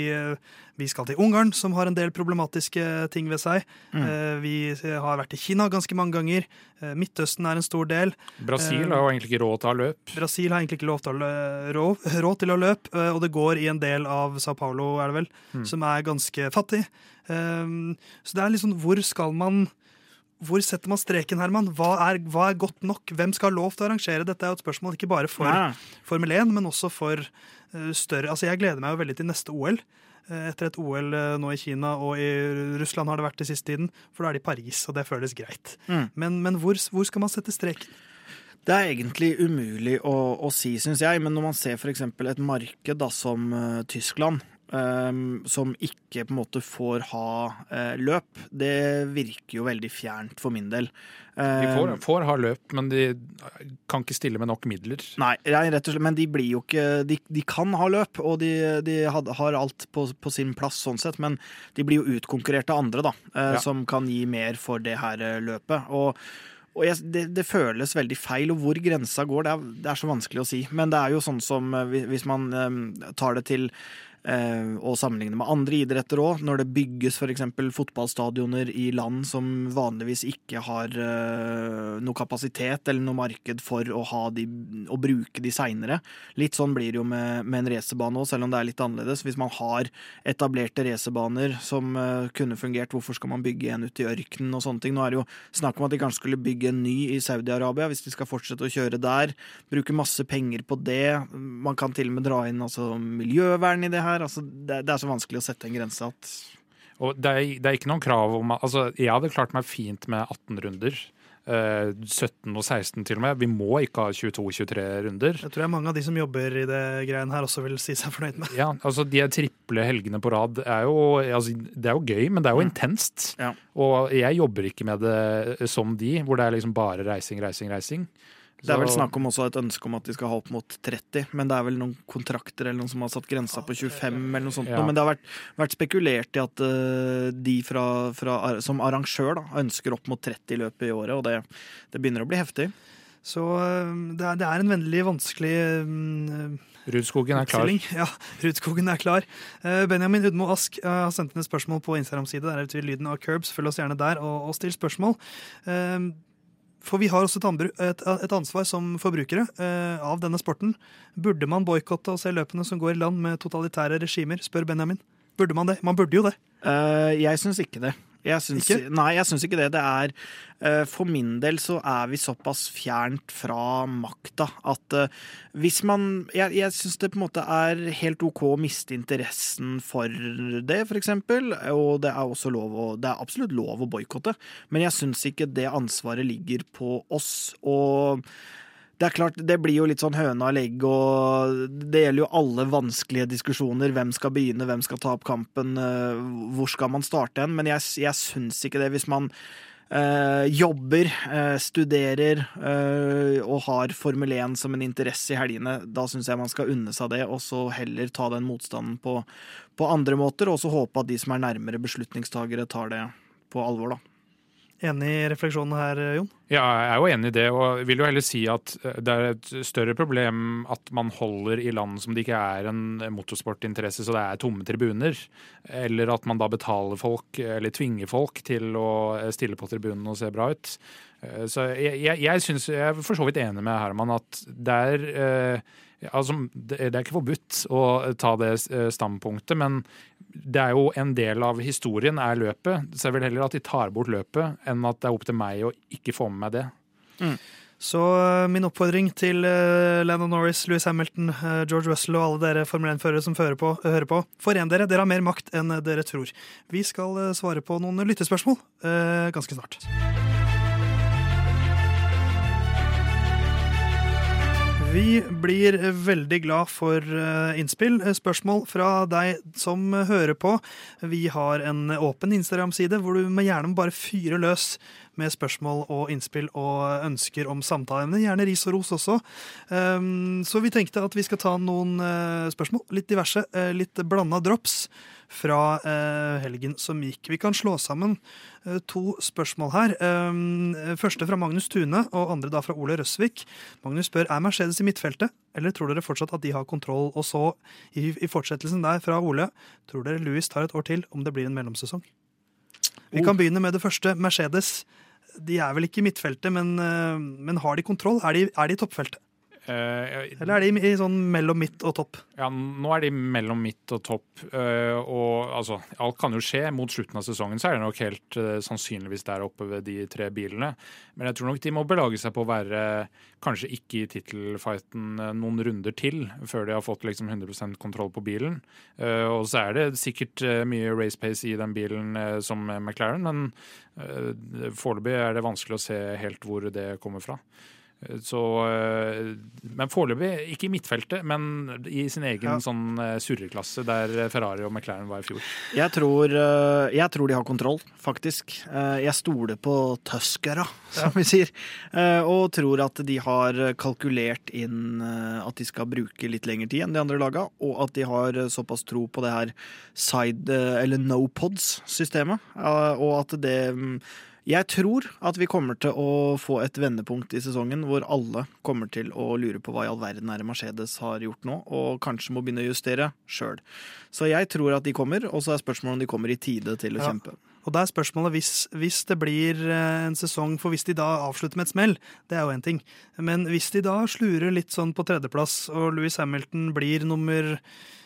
vi, skal til Ungarn, som har en del problematiske ting ved seg. Mm. Vi har vært i Kina ganske mange ganger. Midtøsten er en stor del. Brasil har jo egentlig ikke råd til å ha løp. Brasil har egentlig ikke til å råd til å løpe, og det går i en del av Sao Paulo, er det vel, mm. som er ganske fattig. Så det er liksom Hvor skal man hvor setter man streken, Herman? Hva er, hva er, godt nok? Hvem skal ha lov til å arrangere? Dette er jo et spørsmål ikke bare for Nei. Formel 1, men også for uh, større Altså, Jeg gleder meg jo veldig til neste OL. Uh, etter et OL uh, eh, nå i Kina og i Russland har det vært i siste tiden. For da er det i Paris, og det føles greit. Mm. Men, men hvor, hvor, skal man sette streken? Det er egentlig umulig å, å si, syns jeg. Men når man ser f.eks. et marked da, som Tyskland, Um, som ikke på en måte får ha uh, løp, det virker jo veldig fjernt for min del. de får, ehm, får, ha løp, men de kan ikke stille med nok midler. Nei, rett og slett, men de blir jo ikke De, de kan ha løp, og de, de had, har alt på, på, sin plass sånn sett, men de blir jo utkonkurrert av andre, da, uh, ja. som kan gi mer for det her løpet. og og jeg, det, det, føles veldig feil, og hvor grensa går, det er, det er, så vanskelig å si. Men det er jo sånn som hvis man um, tar det til Eh, og sammenligne med andre idretter òg. Når det bygges f.eks. fotballstadioner i land som vanligvis ikke har uh, noe kapasitet eller noe marked for å, de, å bruke de seinere. Litt sånn blir det jo med, med en racerbane òg, selv om det er litt annerledes. Hvis man har etablerte racerbaner som uh, kunne fungert, hvorfor skal man bygge en ute i ørkenen og sånne ting? Nå er det jo snakk om at de kanskje skulle bygge en ny i Saudi-Arabia, hvis de skal fortsette å kjøre der. Bruke masse penger på det. Man kan til og med dra inn altså, miljøvern i det her her. Altså, det, det, er så vanskelig å sette en grense at Og det er, det er, ikke noen krav om Altså, jeg hadde klart meg fint med 18 runder. Uh, eh, 17 og 16 til og med. Vi må ikke ha 22-23 runder. Jeg tror jeg mange av de som jobber i det greien her også vil si seg fornøyd med. Ja, altså De triple helgene på rad er jo, altså, det er jo gøy, men det er jo mm. intenst. Ja. Og jeg jobber ikke med det som de, hvor det er liksom bare reising, reising, reising. Det er vel snakk om også et ønske om at de skal ha opp mot 30, men det er vel noen kontrakter eller noen som har satt grensa på 25 eller noe sånt. Ja. Men det har vært, vært, spekulert i at uh, de fra, fra, som arrangør da, ønsker opp mot 30 i løpet i året, og det, det begynner å bli heftig. Så uh, det, er, det, er, en vennlig vanskelig uh, Rudskogen er klar. [LAUGHS] Ja, Rudskogen er klar. Benjamin Hudmo Ask har sendt inn et spørsmål på Instagram-side. Der er det til lyden av Curbs. Følg oss gjerne der og, og still spørsmål. For vi har også et, et, et ansvar som forbrukere eh, av denne sporten. Burde man boikotte og se løpene som går i land med totalitære regimer, spør Benjamin. Burde man det? Man burde jo det. Uh, jeg syns ikke det. Jeg syns, ikke? Nei, jeg syns ikke det. Det er uh, For min del så er vi såpass fjernt fra makta at uh, hvis man Jeg, jeg syns det på en måte er helt OK å miste interessen for det, for eksempel. Og det er også lov å Det er absolutt lov å boikotte, men jeg syns ikke det ansvaret ligger på oss. Og det er klart, det blir jo litt sånn høna og legg, og det gjelder jo alle vanskelige diskusjoner. Hvem skal begynne, hvem skal ta opp kampen, eh, hvor skal man starte hen? Men jeg, jeg syns ikke det. Hvis man øh, jobber, øh, studerer øh, og har Formel 1 som en interesse i helgene, da syns jeg man skal unne seg det, og så heller ta den motstanden på, på andre måter, og så håpe at de som er nærmere beslutningstagere, tar det på alvor, da. Enig i refleksjonen her, Jon? Ja, jeg er jo enig i det. Og vil jo heller si at eh, det er et større problem at man holder i land som det ikke er en motorsportinteresse, så det er tomme tribuner. Eller at man da betaler folk, eller tvinger folk til å stille på tribunen og se bra ut. Eh, Så jeg, jeg, jeg, synes, jeg er for så vidt enig med Herman at det er eh, Altså, det er ikke forbudt å ta det eh, standpunktet, men det er jo en del av historien er løpet. Så jeg vil heller at de tar bort løpet, enn at det er opp til meg å ikke få med meg det. Så eh, min oppfordring til uh, Landon Norris, Louis Hamilton, uh, George Russell og alle dere Formel 1-førere som fører på, hører på, foren dere. Dere har mer makt enn dere tror. Vi skal svare på noen lyttespørsmål ganske snart. Vi blir veldig glad for eh, innspill, eh, spørsmål fra deg som hører på. Vi har en åpen Instagram-side hvor du med gjerne bare fyre løs med spørsmål og innspill og ønsker om samtaleemne. Gjerne ris og ros også. Um, så vi tenkte at vi skal ta noen eh, spørsmål, litt diverse, litt blanda drops fra eh, helgen som gikk. Vi kan slå sammen eh, to spørsmål her. Um, første fra Magnus Tune, og andre da fra Ole Røsvik. Magnus spør er Mercedes i midtfeltet, eller tror dere fortsatt at de har kontroll? Og så, i, i fortsettelsen der fra Ole, tror dere Louis tar et år til om det blir en mellomsesong? Vi kan begynne med det første. Mercedes. De er vel ikke i midtfeltet, men, eh, men har de kontroll? Er de, er de i toppfeltet? Eh, Eller er de i sånn mellom midt og topp? Ja, nå er de mellom midt og topp. Uh, og altså, alt kan jo skje. Mot slutten av sesongen så er det nok helt uh, sannsynligvis der oppe ved de tre bilene. Men jeg tror nok de må belage seg på å være kanskje ikke i tittelfighten noen runder til før de har fått liksom 100% kontroll på bilen. Og så er det sikkert mye race pace i den bilen som McLaren, men uh, foreløpig er det vanskelig å se helt hvor det kommer fra. Så, øh, men foreløpig ikke i midtfeltet, men i sin egen Ja. sånn øh, surreklasse der Ferrari og McLaren var i fjor. Jeg tror, eh, jeg tror de har kontroll, faktisk. Eh, Jeg stoler på tøskere, [LAUGHS] som vi sier. Eh, Og tror at de har kalkulert inn eh, at de skal bruke litt lengre tid enn de andre laga, og at de har såpass tro på det her side, eh, eller no pods-systemet, eh, og at det mm, jeg tror at vi kommer til å få et vendepunkt i sesongen hvor alle kommer til å lure på hva i all verden er Mercedes har gjort nå, og kanskje må begynne å justere sjøl. Så jeg tror at de kommer, og så er spørsmålet om de kommer i tide til å Ja. kjempe. Og da er spørsmålet hvis, hvis det blir eh, en sesong For hvis de da avslutter med et smell, det er jo én ting. Men hvis de da slurer litt sånn på tredjeplass, og Louis Hamilton blir nummer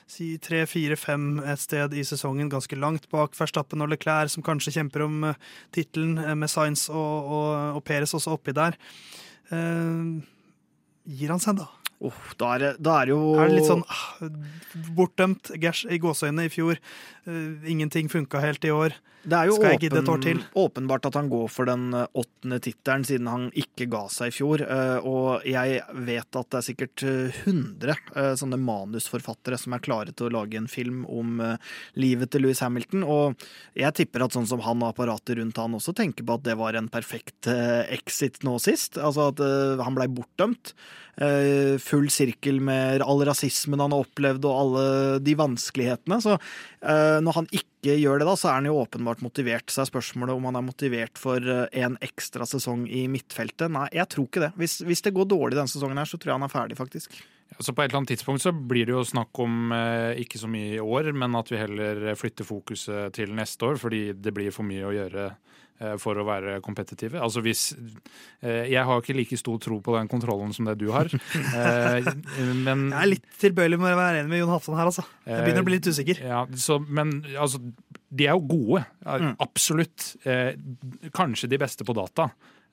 si tre, fire, fem et sted i sesongen, ganske langt bak Verstappen og Leclerc, som kanskje kjemper om uh, tittelen eh, med Sainz og, og, og Peres også oppi der. Eh, gir han seg, da? Åh, da, er det, da er det jo Er det litt sånn ah, bortdømt gash i gåseøynene i fjor? Uh, ingenting funka helt i år. Det er jo Skal jeg gidde et år til? åpenbart at han går for den eh, åttende tittelen, siden han ikke ga seg i fjor. Uh, Og jeg vet at det er sikkert eh, 100 uh, sånne manusforfattere som er klare til å lage en film om livet til Louis Hamilton. Og jeg tipper at sånn som han og apparatet rundt han også tenker på at det var en perfekt exit nå sist. Altså at han blei bortdømt. Full sirkel med all rasismen han har opplevd og alle de vanskelighetene. Så uh, når han ikke gjør det, da, så er han jo åpenbart motivert. Så er spørsmålet om han er motivert for eh, en ekstra sesong i midtfeltet. Nei, jeg tror ikke det. Hvis, hvis det går dårlig denne sesongen, her, så tror jeg han er ferdig, faktisk. Ja, så På et eller annet tidspunkt så blir det jo snakk om eh, ikke så mye i år, men at vi heller flytter fokuset til neste år, fordi det blir for mye å gjøre eh, for å være kompetitive. Altså hvis eh, Jeg har ikke like stor tro på den kontrollen som det du har. [LAUGHS] Men Jeg er litt tilbøyelig med å være enig med Jon Hafsan her, altså. Jeg begynner å bli litt usikker. Ja, så, men altså, de er jo gode. Mm. Absolutt. Kanskje de beste på data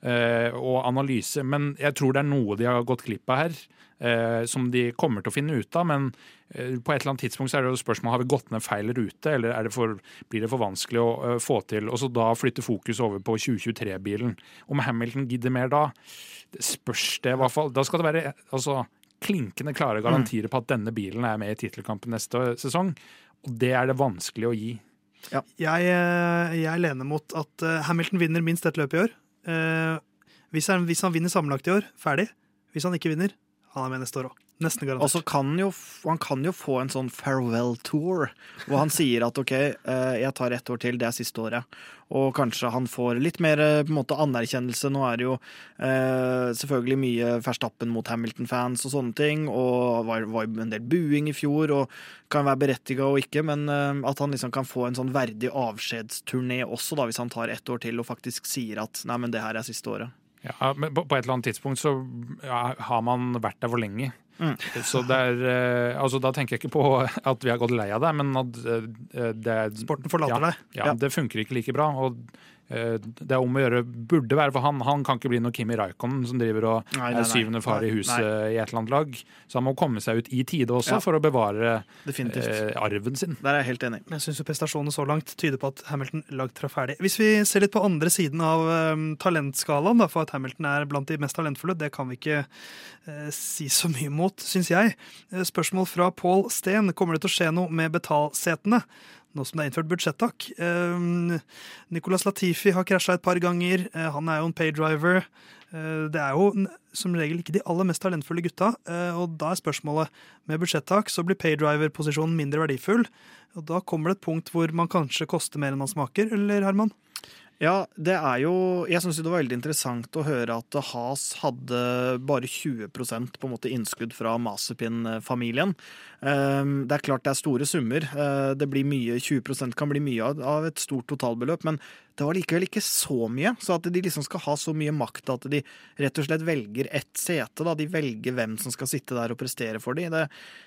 og analyse, men jeg tror det er noe de har gått glipp av her. Eh, som de kommer til å finne ut av, men eh, på et eller annet tidspunkt så er det jo spørsmål har vi gått ned feil rute, eller er det for, blir det for vanskelig å eh, få til? Og så da flytte fokus over på 2023-bilen. Om Hamilton gidder mer da, det spørs det i hvert fall. Da skal det være altså, klinkende klare garantier på at denne bilen er med i tittelkampen neste sesong. Og det er det vanskelig å gi. Jeg, eh, jeg lener mot at Hamilton vinner minst ett løp i år. Eh, Hvis han, hvis han vinner sammenlagt i år, ferdig. Hvis han ikke vinner, han er med neste år òg. Nesten Og garantert. så kan jo, han kan jo få en sånn farewell tour, hvor han sier at OK, eh, jeg tar ett år til, det er siste året. Og kanskje han får litt mer eh, på en måte anerkjennelse. Nå er det jo eh, selvfølgelig mye Verstappen mot Hamilton-fans og sånne ting, og var, var en del buing i fjor, og kan være berettiga og ikke, men eh, at han liksom kan få en sånn verdig avskjedsturné også, da, hvis han tar ett år til og faktisk sier at nei, men det her er siste året. Ja, men på på et eller annet tidspunkt så ja, har man vært der for lenge. Mm. Så det er eh, Altså, da tenker jeg ikke på at vi har gått lei av det, men at eh, det er Sporten forlater ja, deg. Ja, det funker ikke like bra. Og eh, det er om å gjøre burde være for han. Han kan ikke bli noe Kimi Raikkonen som driver og Nei, nei, nei. er syvende far i Nei, huset i et eller annet lag. Så han må komme seg ut i tide også Ja. for å bevare eh, arven sin. Der er jeg helt enig. Jeg syns prestasjonene så langt tyder på at Hamilton langt fra ferdig. Hvis vi ser litt på andre siden av um, talentskalaen, da, for at Hamilton er blant de mest talentfulle, det kan vi ikke uh, si så mye mot, syns jeg. Eh, Spørsmål fra Paul Steen. Kommer det til å skje noe med betalsetene? Nå som det er innført budsjettak. Um, Nicolas Latifi har krasja et par ganger. Eh, han er jo en paydriver. Eh, det er jo som regel ikke de aller mest talentfulle gutta. eh, og da er spørsmålet med budsjettak så blir paydriver-posisjonen mindre verdifull. Og da kommer det et punkt hvor man kanskje koster mer enn man smaker, eller Herman? Ja, det er jo Jeg syns det var veldig interessant å høre at Has hadde bare 20% på en måte innskudd fra Masepin-familien. Um, Det er klart det er store summer. Uh, Det blir mye, 20% kan bli mye av- et stort totalbeløp, men det var likevel ikke så mye. Så at de liksom skal ha så mye makt at de rett og slett velger ett sete. da, De velger hvem som skal sitte der og prestere for dem.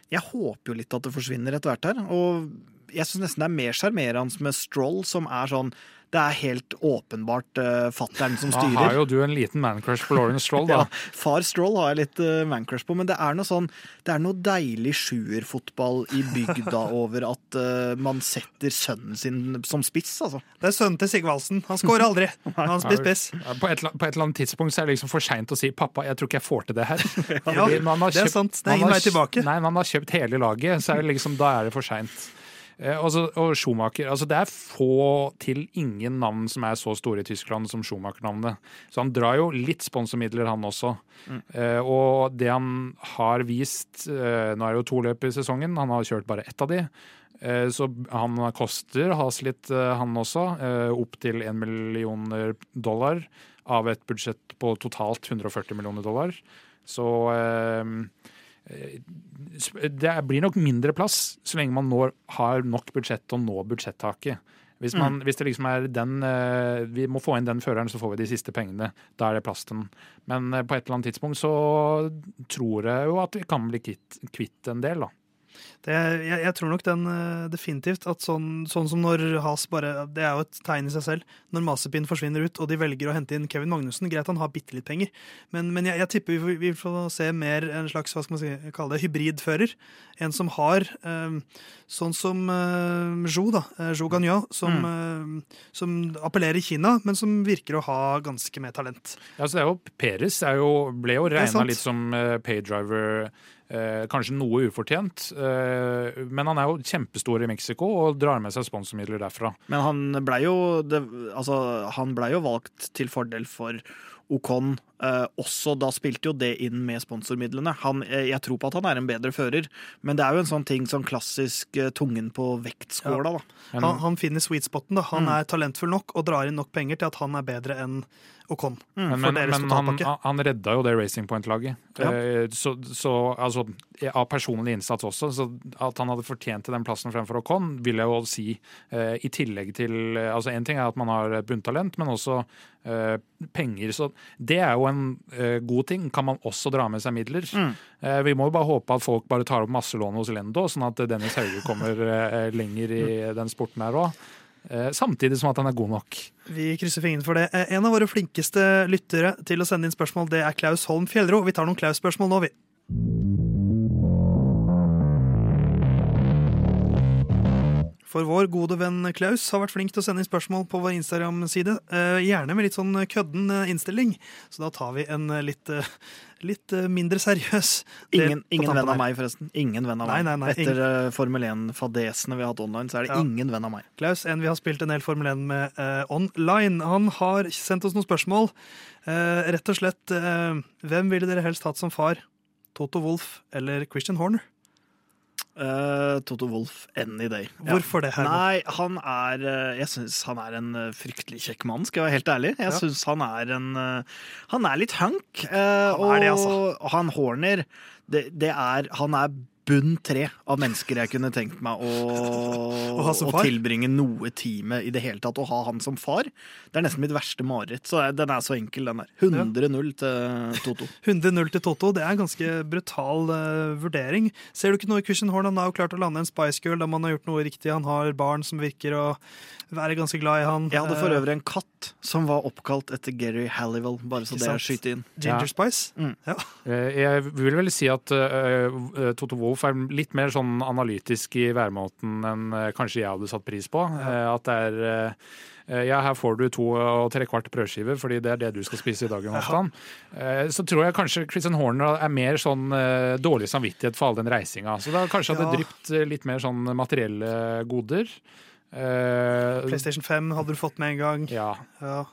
Jeg håper jo litt at det forsvinner etter hvert her. Og jeg syns nesten det er mer sjarmerende med Stroll, som er sånn Det er helt åpenbart uh, fattern som Da har jo du en liten mancrush på Lauren Stroll, da. [LAUGHS] Ja, far Stroll har jeg litt uh, mancrush på, men det er noe sånn Det er noe deilig sjuerfotball i bygda [LAUGHS] over at uh, man setter sønnen sin som spiss, altså. Det er sønnen til Sigvaldsen. Han scorer aldri. [LAUGHS] Han spiller spiss. Ja, På et, på et eller annet tidspunkt så er det liksom for seint å si 'pappa, jeg tror ikke jeg får til det her'. Ja, har det er sant. Det er ingen vei tilbake. Nei, man har kjøpt hele laget, så er det liksom, da er det for seint. Eh, og så- og Schumacher altså Det er få til ingen navn som er så store i Tyskland som Schumacher-navnet. Så han drar jo litt sponsormidler, han også. Mm. Eh, og det han har vist eh, Nå er det jo to løp i sesongen, han har kjørt bare ett av de. Eh, Så han koster has litt, eh, han også. eh, Opp til 1 millioner dollar av et budsjett på totalt 140 millioner dollar. Så eh, det blir nok mindre plass så lenge man når, har nok budsjett til å nå budsjettaket. Hvis, man, hvis det liksom er den eh, Vi må få inn den føreren, så får vi de siste pengene. Da er det plass til den. Men eh, på et eller annet tidspunkt så tror jeg jo at vi kan bli kvitt, kvitt en del, da. Det, jeg, jeg tror nok den eh, definitivt at sånn, sånn som når Has bare Det er jo et tegn i seg selv. Når Masepin forsvinner ut, og de velger å hente inn Kevin Magnussen. Greit han har bitte litt penger, men, men jeg, jeg tipper vi, vi får se mer en slags hva skal man si, kalle det, hybridfører. En som har eh, sånn som uh, Jo, da. Uh, jo Gagnon, som, eh, som appellerer i Kina, men som virker å ha ganske med talent. Ja, så det er jo, Peres er jo, ble jo regna litt som uh, paydriver. Eh, kanskje noe ufortjent, eh, men han er jo kjempestor i Mexico og drar med seg sponsormidler derfra. Men han blei jo, altså, ble jo valgt til fordel for Ocon. Eh, også da spilte jo det inn med sponsormidlene. Han, eh, jeg tror på at han er en bedre fører, men det er jo en sånn ting som klassisk uh, tungen på vektskåla, da. Men, Han, han finner sweet spoten. da. Han Mm. er talentfull nok og drar inn nok penger til at han er bedre enn Ocon. men, men, men han, han redda jo det Racing Point-laget. Ja. Uh, så, så altså, av personlig innsats også. Så at han hadde fortjent den plassen fremfor Ocon, vil jeg jo si. I tillegg til altså En ting er at man har bunntalent, men også penger. Så det er jo en eh, god ting. Kan man også dra med seg midler. Mm. Eh, vi må jo bare håpe at folk bare tar opp masselån hos Lendo, sånn at Dennis Hauge kommer [LAUGHS] eh, lenger i den sporten her òg. Eh, samtidig som at han er god nok. Vi krysser fingrene for det. Eh, En av våre flinkeste lyttere til å sende inn spørsmål, det er Klaus Holm Fjellro. Vi tar noen Klaus-spørsmål nå, vi. For vår gode venn Klaus har vært flink til å sende inn spørsmål på vår Instagram-side. eh, Gjerne med litt sånn kødden eh, innstilling. Så da tar vi en eh, litt, eh, litt eh, mindre seriøs Ingen, ingen venn av meg, forresten. Ingen venn av Nei, meg. nei, nei, Etter ingen. Formel 1-fadesene vi har hatt online, så er det Ja. ingen venn av meg. Klaus, en vi har spilt en del Formel 1 med uh, online, han har sendt oss noen spørsmål. Uh, rett og slett, uh, hvem ville dere helst hatt som far? Toto Wolff eller Christian Horner? Eh, Toto Wolff, any day. Hvorfor det? her? Nei, han er eh, Jeg syns han er en eh, fryktelig kjekk mann, skal jeg være helt ærlig. Jeg Ja. synes han er en Han er litt hunk. Uh, Han er det, altså. og han Horner, det, det er Han er bunn tre av mennesker jeg kunne tenkt meg å, Å ha som å far? tilbringe noe tid med i det hele tatt. Å ha han som far. Det er nesten mitt verste mareritt. Så den er så enkel, den der. 100-0 til Toto. 100-0 til Toto. Det er en ganske brutal uh, vurdering. Ser du ikke noe i Christian Horn? Han har jo klart å lande en Spice Girl da man har gjort noe riktig. Han har barn som virker å være ganske glad i han. Jeg hadde for Eh, øvrig en katt som var oppkalt etter Gary Halliwell, bare så det er skyte inn. Ginger Ja. Spice. Mm. Ja. Eh, Jeg vil vel si at uh, Toto Wolff er litt mer sånn analytisk i væremåten enn eh, kanskje jeg hadde satt pris på. Ja. At det er eh, ja, her får du to og tre kvart brødskiver, fordi det er det du skal spise i dag. Jonathan. Eh, Så tror jeg kanskje Christian Horner er mer sånn eh, dårlig samvittighet for all den reisinga. Så da kanskje hadde Ja. drypt eh, litt mer sånn materielle goder. Eh, PlayStation 5 hadde du fått med en gang. Ja. Ja.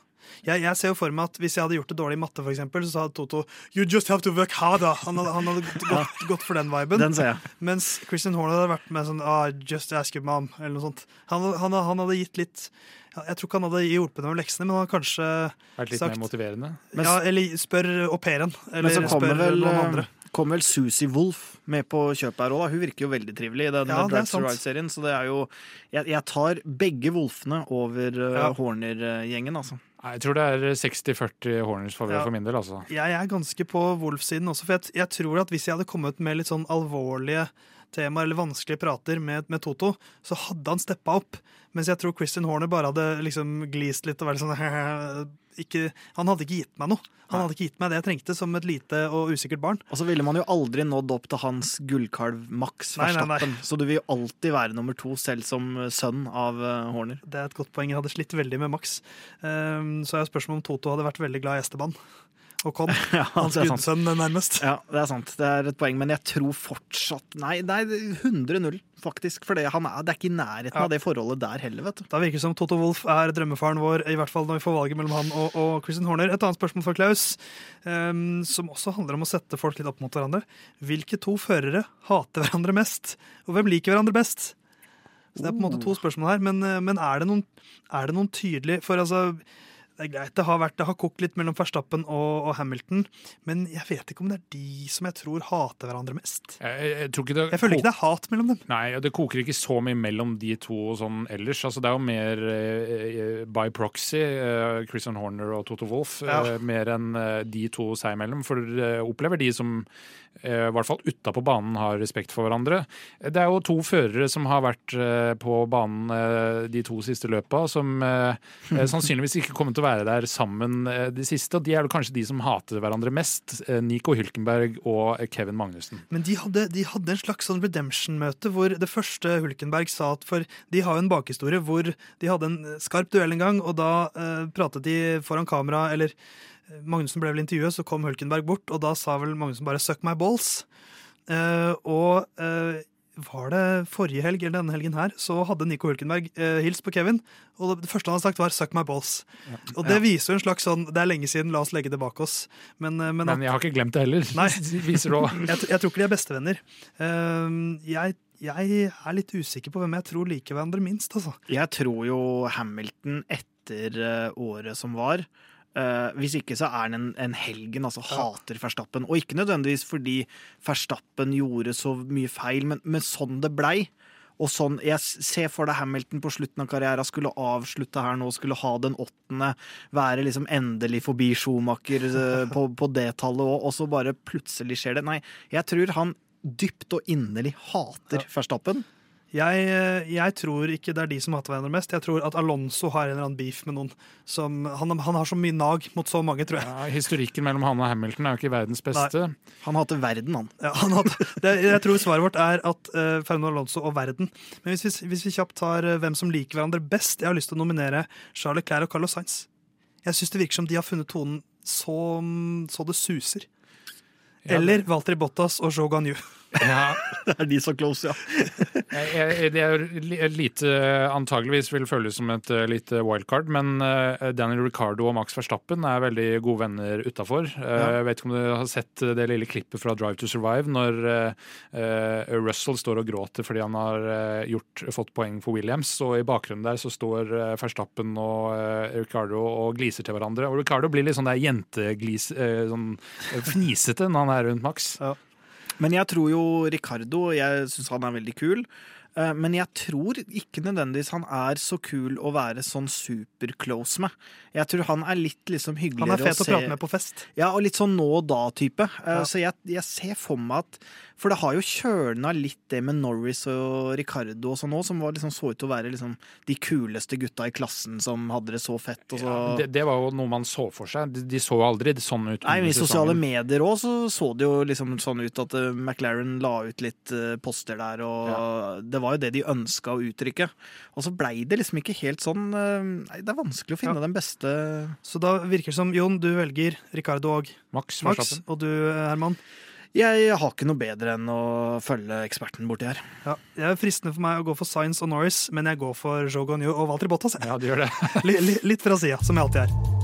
Jeg, jeg ser jo for meg at Hvis jeg hadde gjort det dårlig i matte, for eksempel, så hadde Toto You just have to work harder. Han hadde, han hadde gått, gått for den viben. Den ser jeg. Mens Christian Horner hadde vært med sånn ah, Just ask your mom, eller noe sånt. Han, han, han hadde gitt litt Jeg tror ikke han hadde hjulpet dem med leksene, men han hadde kanskje Vært litt Sagt. mer motiverende. Men- ja, Eller spør au pairen. Men så kommer spør vel, noen eh, andre. kom vel Susie Wolff med på kjøpet her òg. Hun virker jo veldig trivelig i den Ja, Drive to. Ride-serien. Så det er jo Jeg, jeg tar begge Wolfene over uh, Ja. Horner-gjengen, altså. Jeg tror det er 60-40 Horners favør Ja. for min del, altså. Jeg er ganske på Wolf-siden også, for jeg, jeg tror at hvis jeg hadde kommet med litt sånn alvorlige temaer eller vanskelige prater med, med Toto, så hadde han steppa opp. Mens jeg tror Christian Horner bare hadde liksom glist litt og vært sånn [LAUGHS] ikke, Han hadde ikke gitt meg noe. Han hadde ikke gitt meg det jeg trengte som et lite og usikkert barn. Og så ville man jo aldri nådd opp til hans gullkalv Max. Verstappen. Så du vil jo alltid være nummer to, selv som eh, sønn av eh, Horner. Det er et godt poeng. Jeg hadde slitt veldig med Max. Um, så er jo spørsmålet om Toto hadde vært veldig glad i Esteban. Og kom. [LAUGHS] Ja, Hans det gudsønn, nærmest. Ja, det er sant. Det er et poeng, men jeg tror fortsatt Nei, nei 100-0, faktisk. For det, er, det er ikke i nærheten Ja. av det forholdet der heller, vet du. Da virker det som Toto Wolff er drømmefaren vår, i hvert fall når vi får valget mellom han og, og Christian Horner. Et annet spørsmål fra Klaus, um, som også handler om å sette folk litt opp mot hverandre. Hvilke to førere hater hverandre mest, og hvem liker hverandre best? Så Det er på en måte to spørsmål her, men, eh, men er, det noen, er det noen tydelig For altså, det er greit, det har, vært, det har kokt litt mellom Verstappen og, og Hamilton, men jeg vet ikke om det er de som jeg tror hater hverandre mest. Jeg, jeg, tror ikke det Jeg føler ikke det er hat mellom dem. Nei, det koker ikke så mye mellom de to sånn ellers. Altså, det er jo mer eh, by proxy, eh, Christian Horner og Toto Wolff, Ja. eh, mer enn de to seg imellom. For opplever de som i hvert fall utapå banen har respekt for hverandre. Det er jo to førere som har vært eh, på banen eh, de to siste løpa, som eh, eh, [LAUGHS] sannsynligvis ikke kommer til å være der sammen eh, de siste. Og de er kanskje de som hater hverandre mest. eh, Nico Hulkenberg og Kevin Magnussen. Men de hadde, de hadde en slags sånn redemption-møte hvor det første Hulkenberg sa at For de har jo en bakhistorie hvor de hadde en skarp duell en gang, og da eh, pratet de foran kamera, eller eh, Magnussen ble vel intervjuet, så kom Hulkenberg bort, og da sa vel Magnussen bare 'suck my balls'. Eh, og eh, var det forrige helg eller denne helgen her, så hadde Nico Hulkenberg eh, hilst på Kevin, og det, første han hadde sagt, var 'suck my balls'. Og det viser jo en slags sånn Det er lenge siden, la oss legge det bak oss. Men, eh, men Men jeg har ikke glemt det heller. Nei. [LAUGHS] Viser det [LAUGHS] jeg, jeg tror ikke de er bestevenner. Ehm, jeg, jeg er litt usikker på hvem jeg tror liker hverandre minst. Altså. Jeg tror jo Hamilton etter eh, året som var eh, Hvis ikke så er han en, en helgen, altså hater Verstappen. Og ikke nødvendigvis fordi Verstappen gjorde så mye feil, men, men sånn det blei. Og sånn, Jeg ser for deg Hamilton på slutten av karrieren skulle avslutte her nå, skulle ha den åttende, være liksom endelig forbi Schumacher uh, [LAUGHS] på, på det tallet òg, og så bare plutselig skjer det. Nei, jeg tror han dypt og inderlig hater Verstappen. Jeg, eh, jeg tror ikke det er de som hater hverandre mest. Jeg tror at Alonso har en eller annen beef med noen. Som, han, han har så mye nag mot så mange, tror jeg. Ja, historikken mellom han og Hamilton er jo ikke verdens beste. Han hater verden, han. Ja, han hater, det, jeg tror svaret vårt er at uh, Fernando Alonso og verden. Men hvis vi, hvis vi kjapt tar uh, hvem som liker hverandre best Jeg har lyst til å nominere Charles Leclerc og Carlos Sainz. Jeg syns det virker som de har funnet tonen så, så det suser. Ja, Eller Walter Bottas og Joe Ganyu. Ja, [LAUGHS] Det er de så close, ja. det er lite antageligvis vil føles som et eh, lite wildcard, men eh, Daniel Ricardo og Max Verstappen er veldig gode venner utafor. Jeg vet ikke om du har sett det lille klippet fra Drive to Survive når eh, eh, Russell står og gråter fordi han har eh, gjort, fått poeng for Williams, og i bakgrunnen der så står eh, Verstappen og eh, Ricardo og gliser til hverandre. Og Ricardo blir litt sånn der jenteglis, eh, sånn eh, fnisete når han er rundt Max. Men jeg tror jo Ricardo Jeg syns han er veldig kul. Eh, Men jeg tror ikke nødvendigvis han er så kul å være sånn super-close med. Jeg tror han er litt liksom Han er fet å prate med på fest. Ja, og litt sånn nå og da-type. Eh, Ja. Så jeg, jeg ser for meg at For det har jo kjølna litt det med Norris og Ricardo og sånn òg, som var liksom så ut til å være liksom de kuleste gutta i klassen som hadde det så fett. Så... Det, det var jo noe man så for seg. De, de så aldri sånn ut. Nei, men I sosiale medier òg så, så det jo liksom sånn ut at eh, McLaren la ut litt poster der, og det var jo det de ønska å uttrykke. Og så blei det liksom ikke helt sånn eh, Nei, det er vanskelig å finne Ja. den beste Så da virker det som Jon, du velger Ricardo og Max, Max, og du Herman. Jeg har ikke noe bedre enn å følge eksperten borti her. Ja, det er fristende for meg å gå for Science og Norris, men jeg går for Joe Gonyo og Walter Bottas. Ja, du gjør det. [LAUGHS] Li, li, litt fra sida, som jeg alltid er.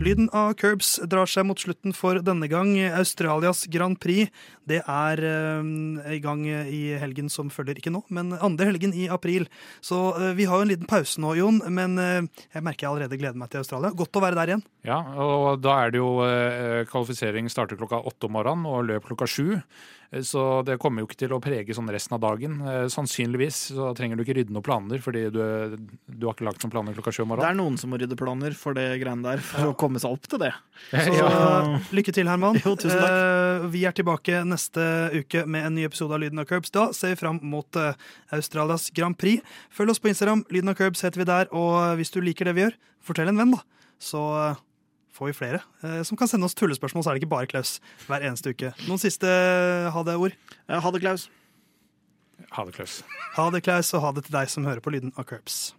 Lyden av curbs drar seg mot slutten for denne gang. Australias Grand Prix det er eh, i gang i helgen som følger, ikke nå, men andre helgen i april. Så eh, vi har jo en liten pause nå, Jon, men eh, jeg merker jeg allerede gleder meg til Australia. Godt å være der igjen. Ja, og da er det jo eh, kvalifisering starter klokka åtte om morgenen og løp klokka sju. Eh, Så det kommer jo ikke til å prege sånn resten av dagen. Eh, Sannsynligvis så trenger du ikke rydde noen planer, fordi du, du har ikke lagt noen planer klokka sju om morgenen. Det er noen som må rydde planer for det greiene der, for å komme seg opp til det. [LAUGHS] Så Ja. [LAUGHS] lykke til, Herman. Jo, tusen takk. Eh, vi er tilbake neste uke med en ny episode av Lyden av Curbs. Da ser vi fram mot Australias Grand Prix. Følg oss på Instagram. Lyden av Curbs heter vi der. Og hvis du liker det vi gjør, fortell en venn, da. Så får vi flere eh, som kan sende oss tullespørsmål, så er det ikke bare Klaus hver eneste uke. Noen siste eh, ha det-ord? Eh, Ha det, Klaus. Ha det, Klaus. Ha det, Klaus, og ha det til deg som hører på Lyden av Curbs.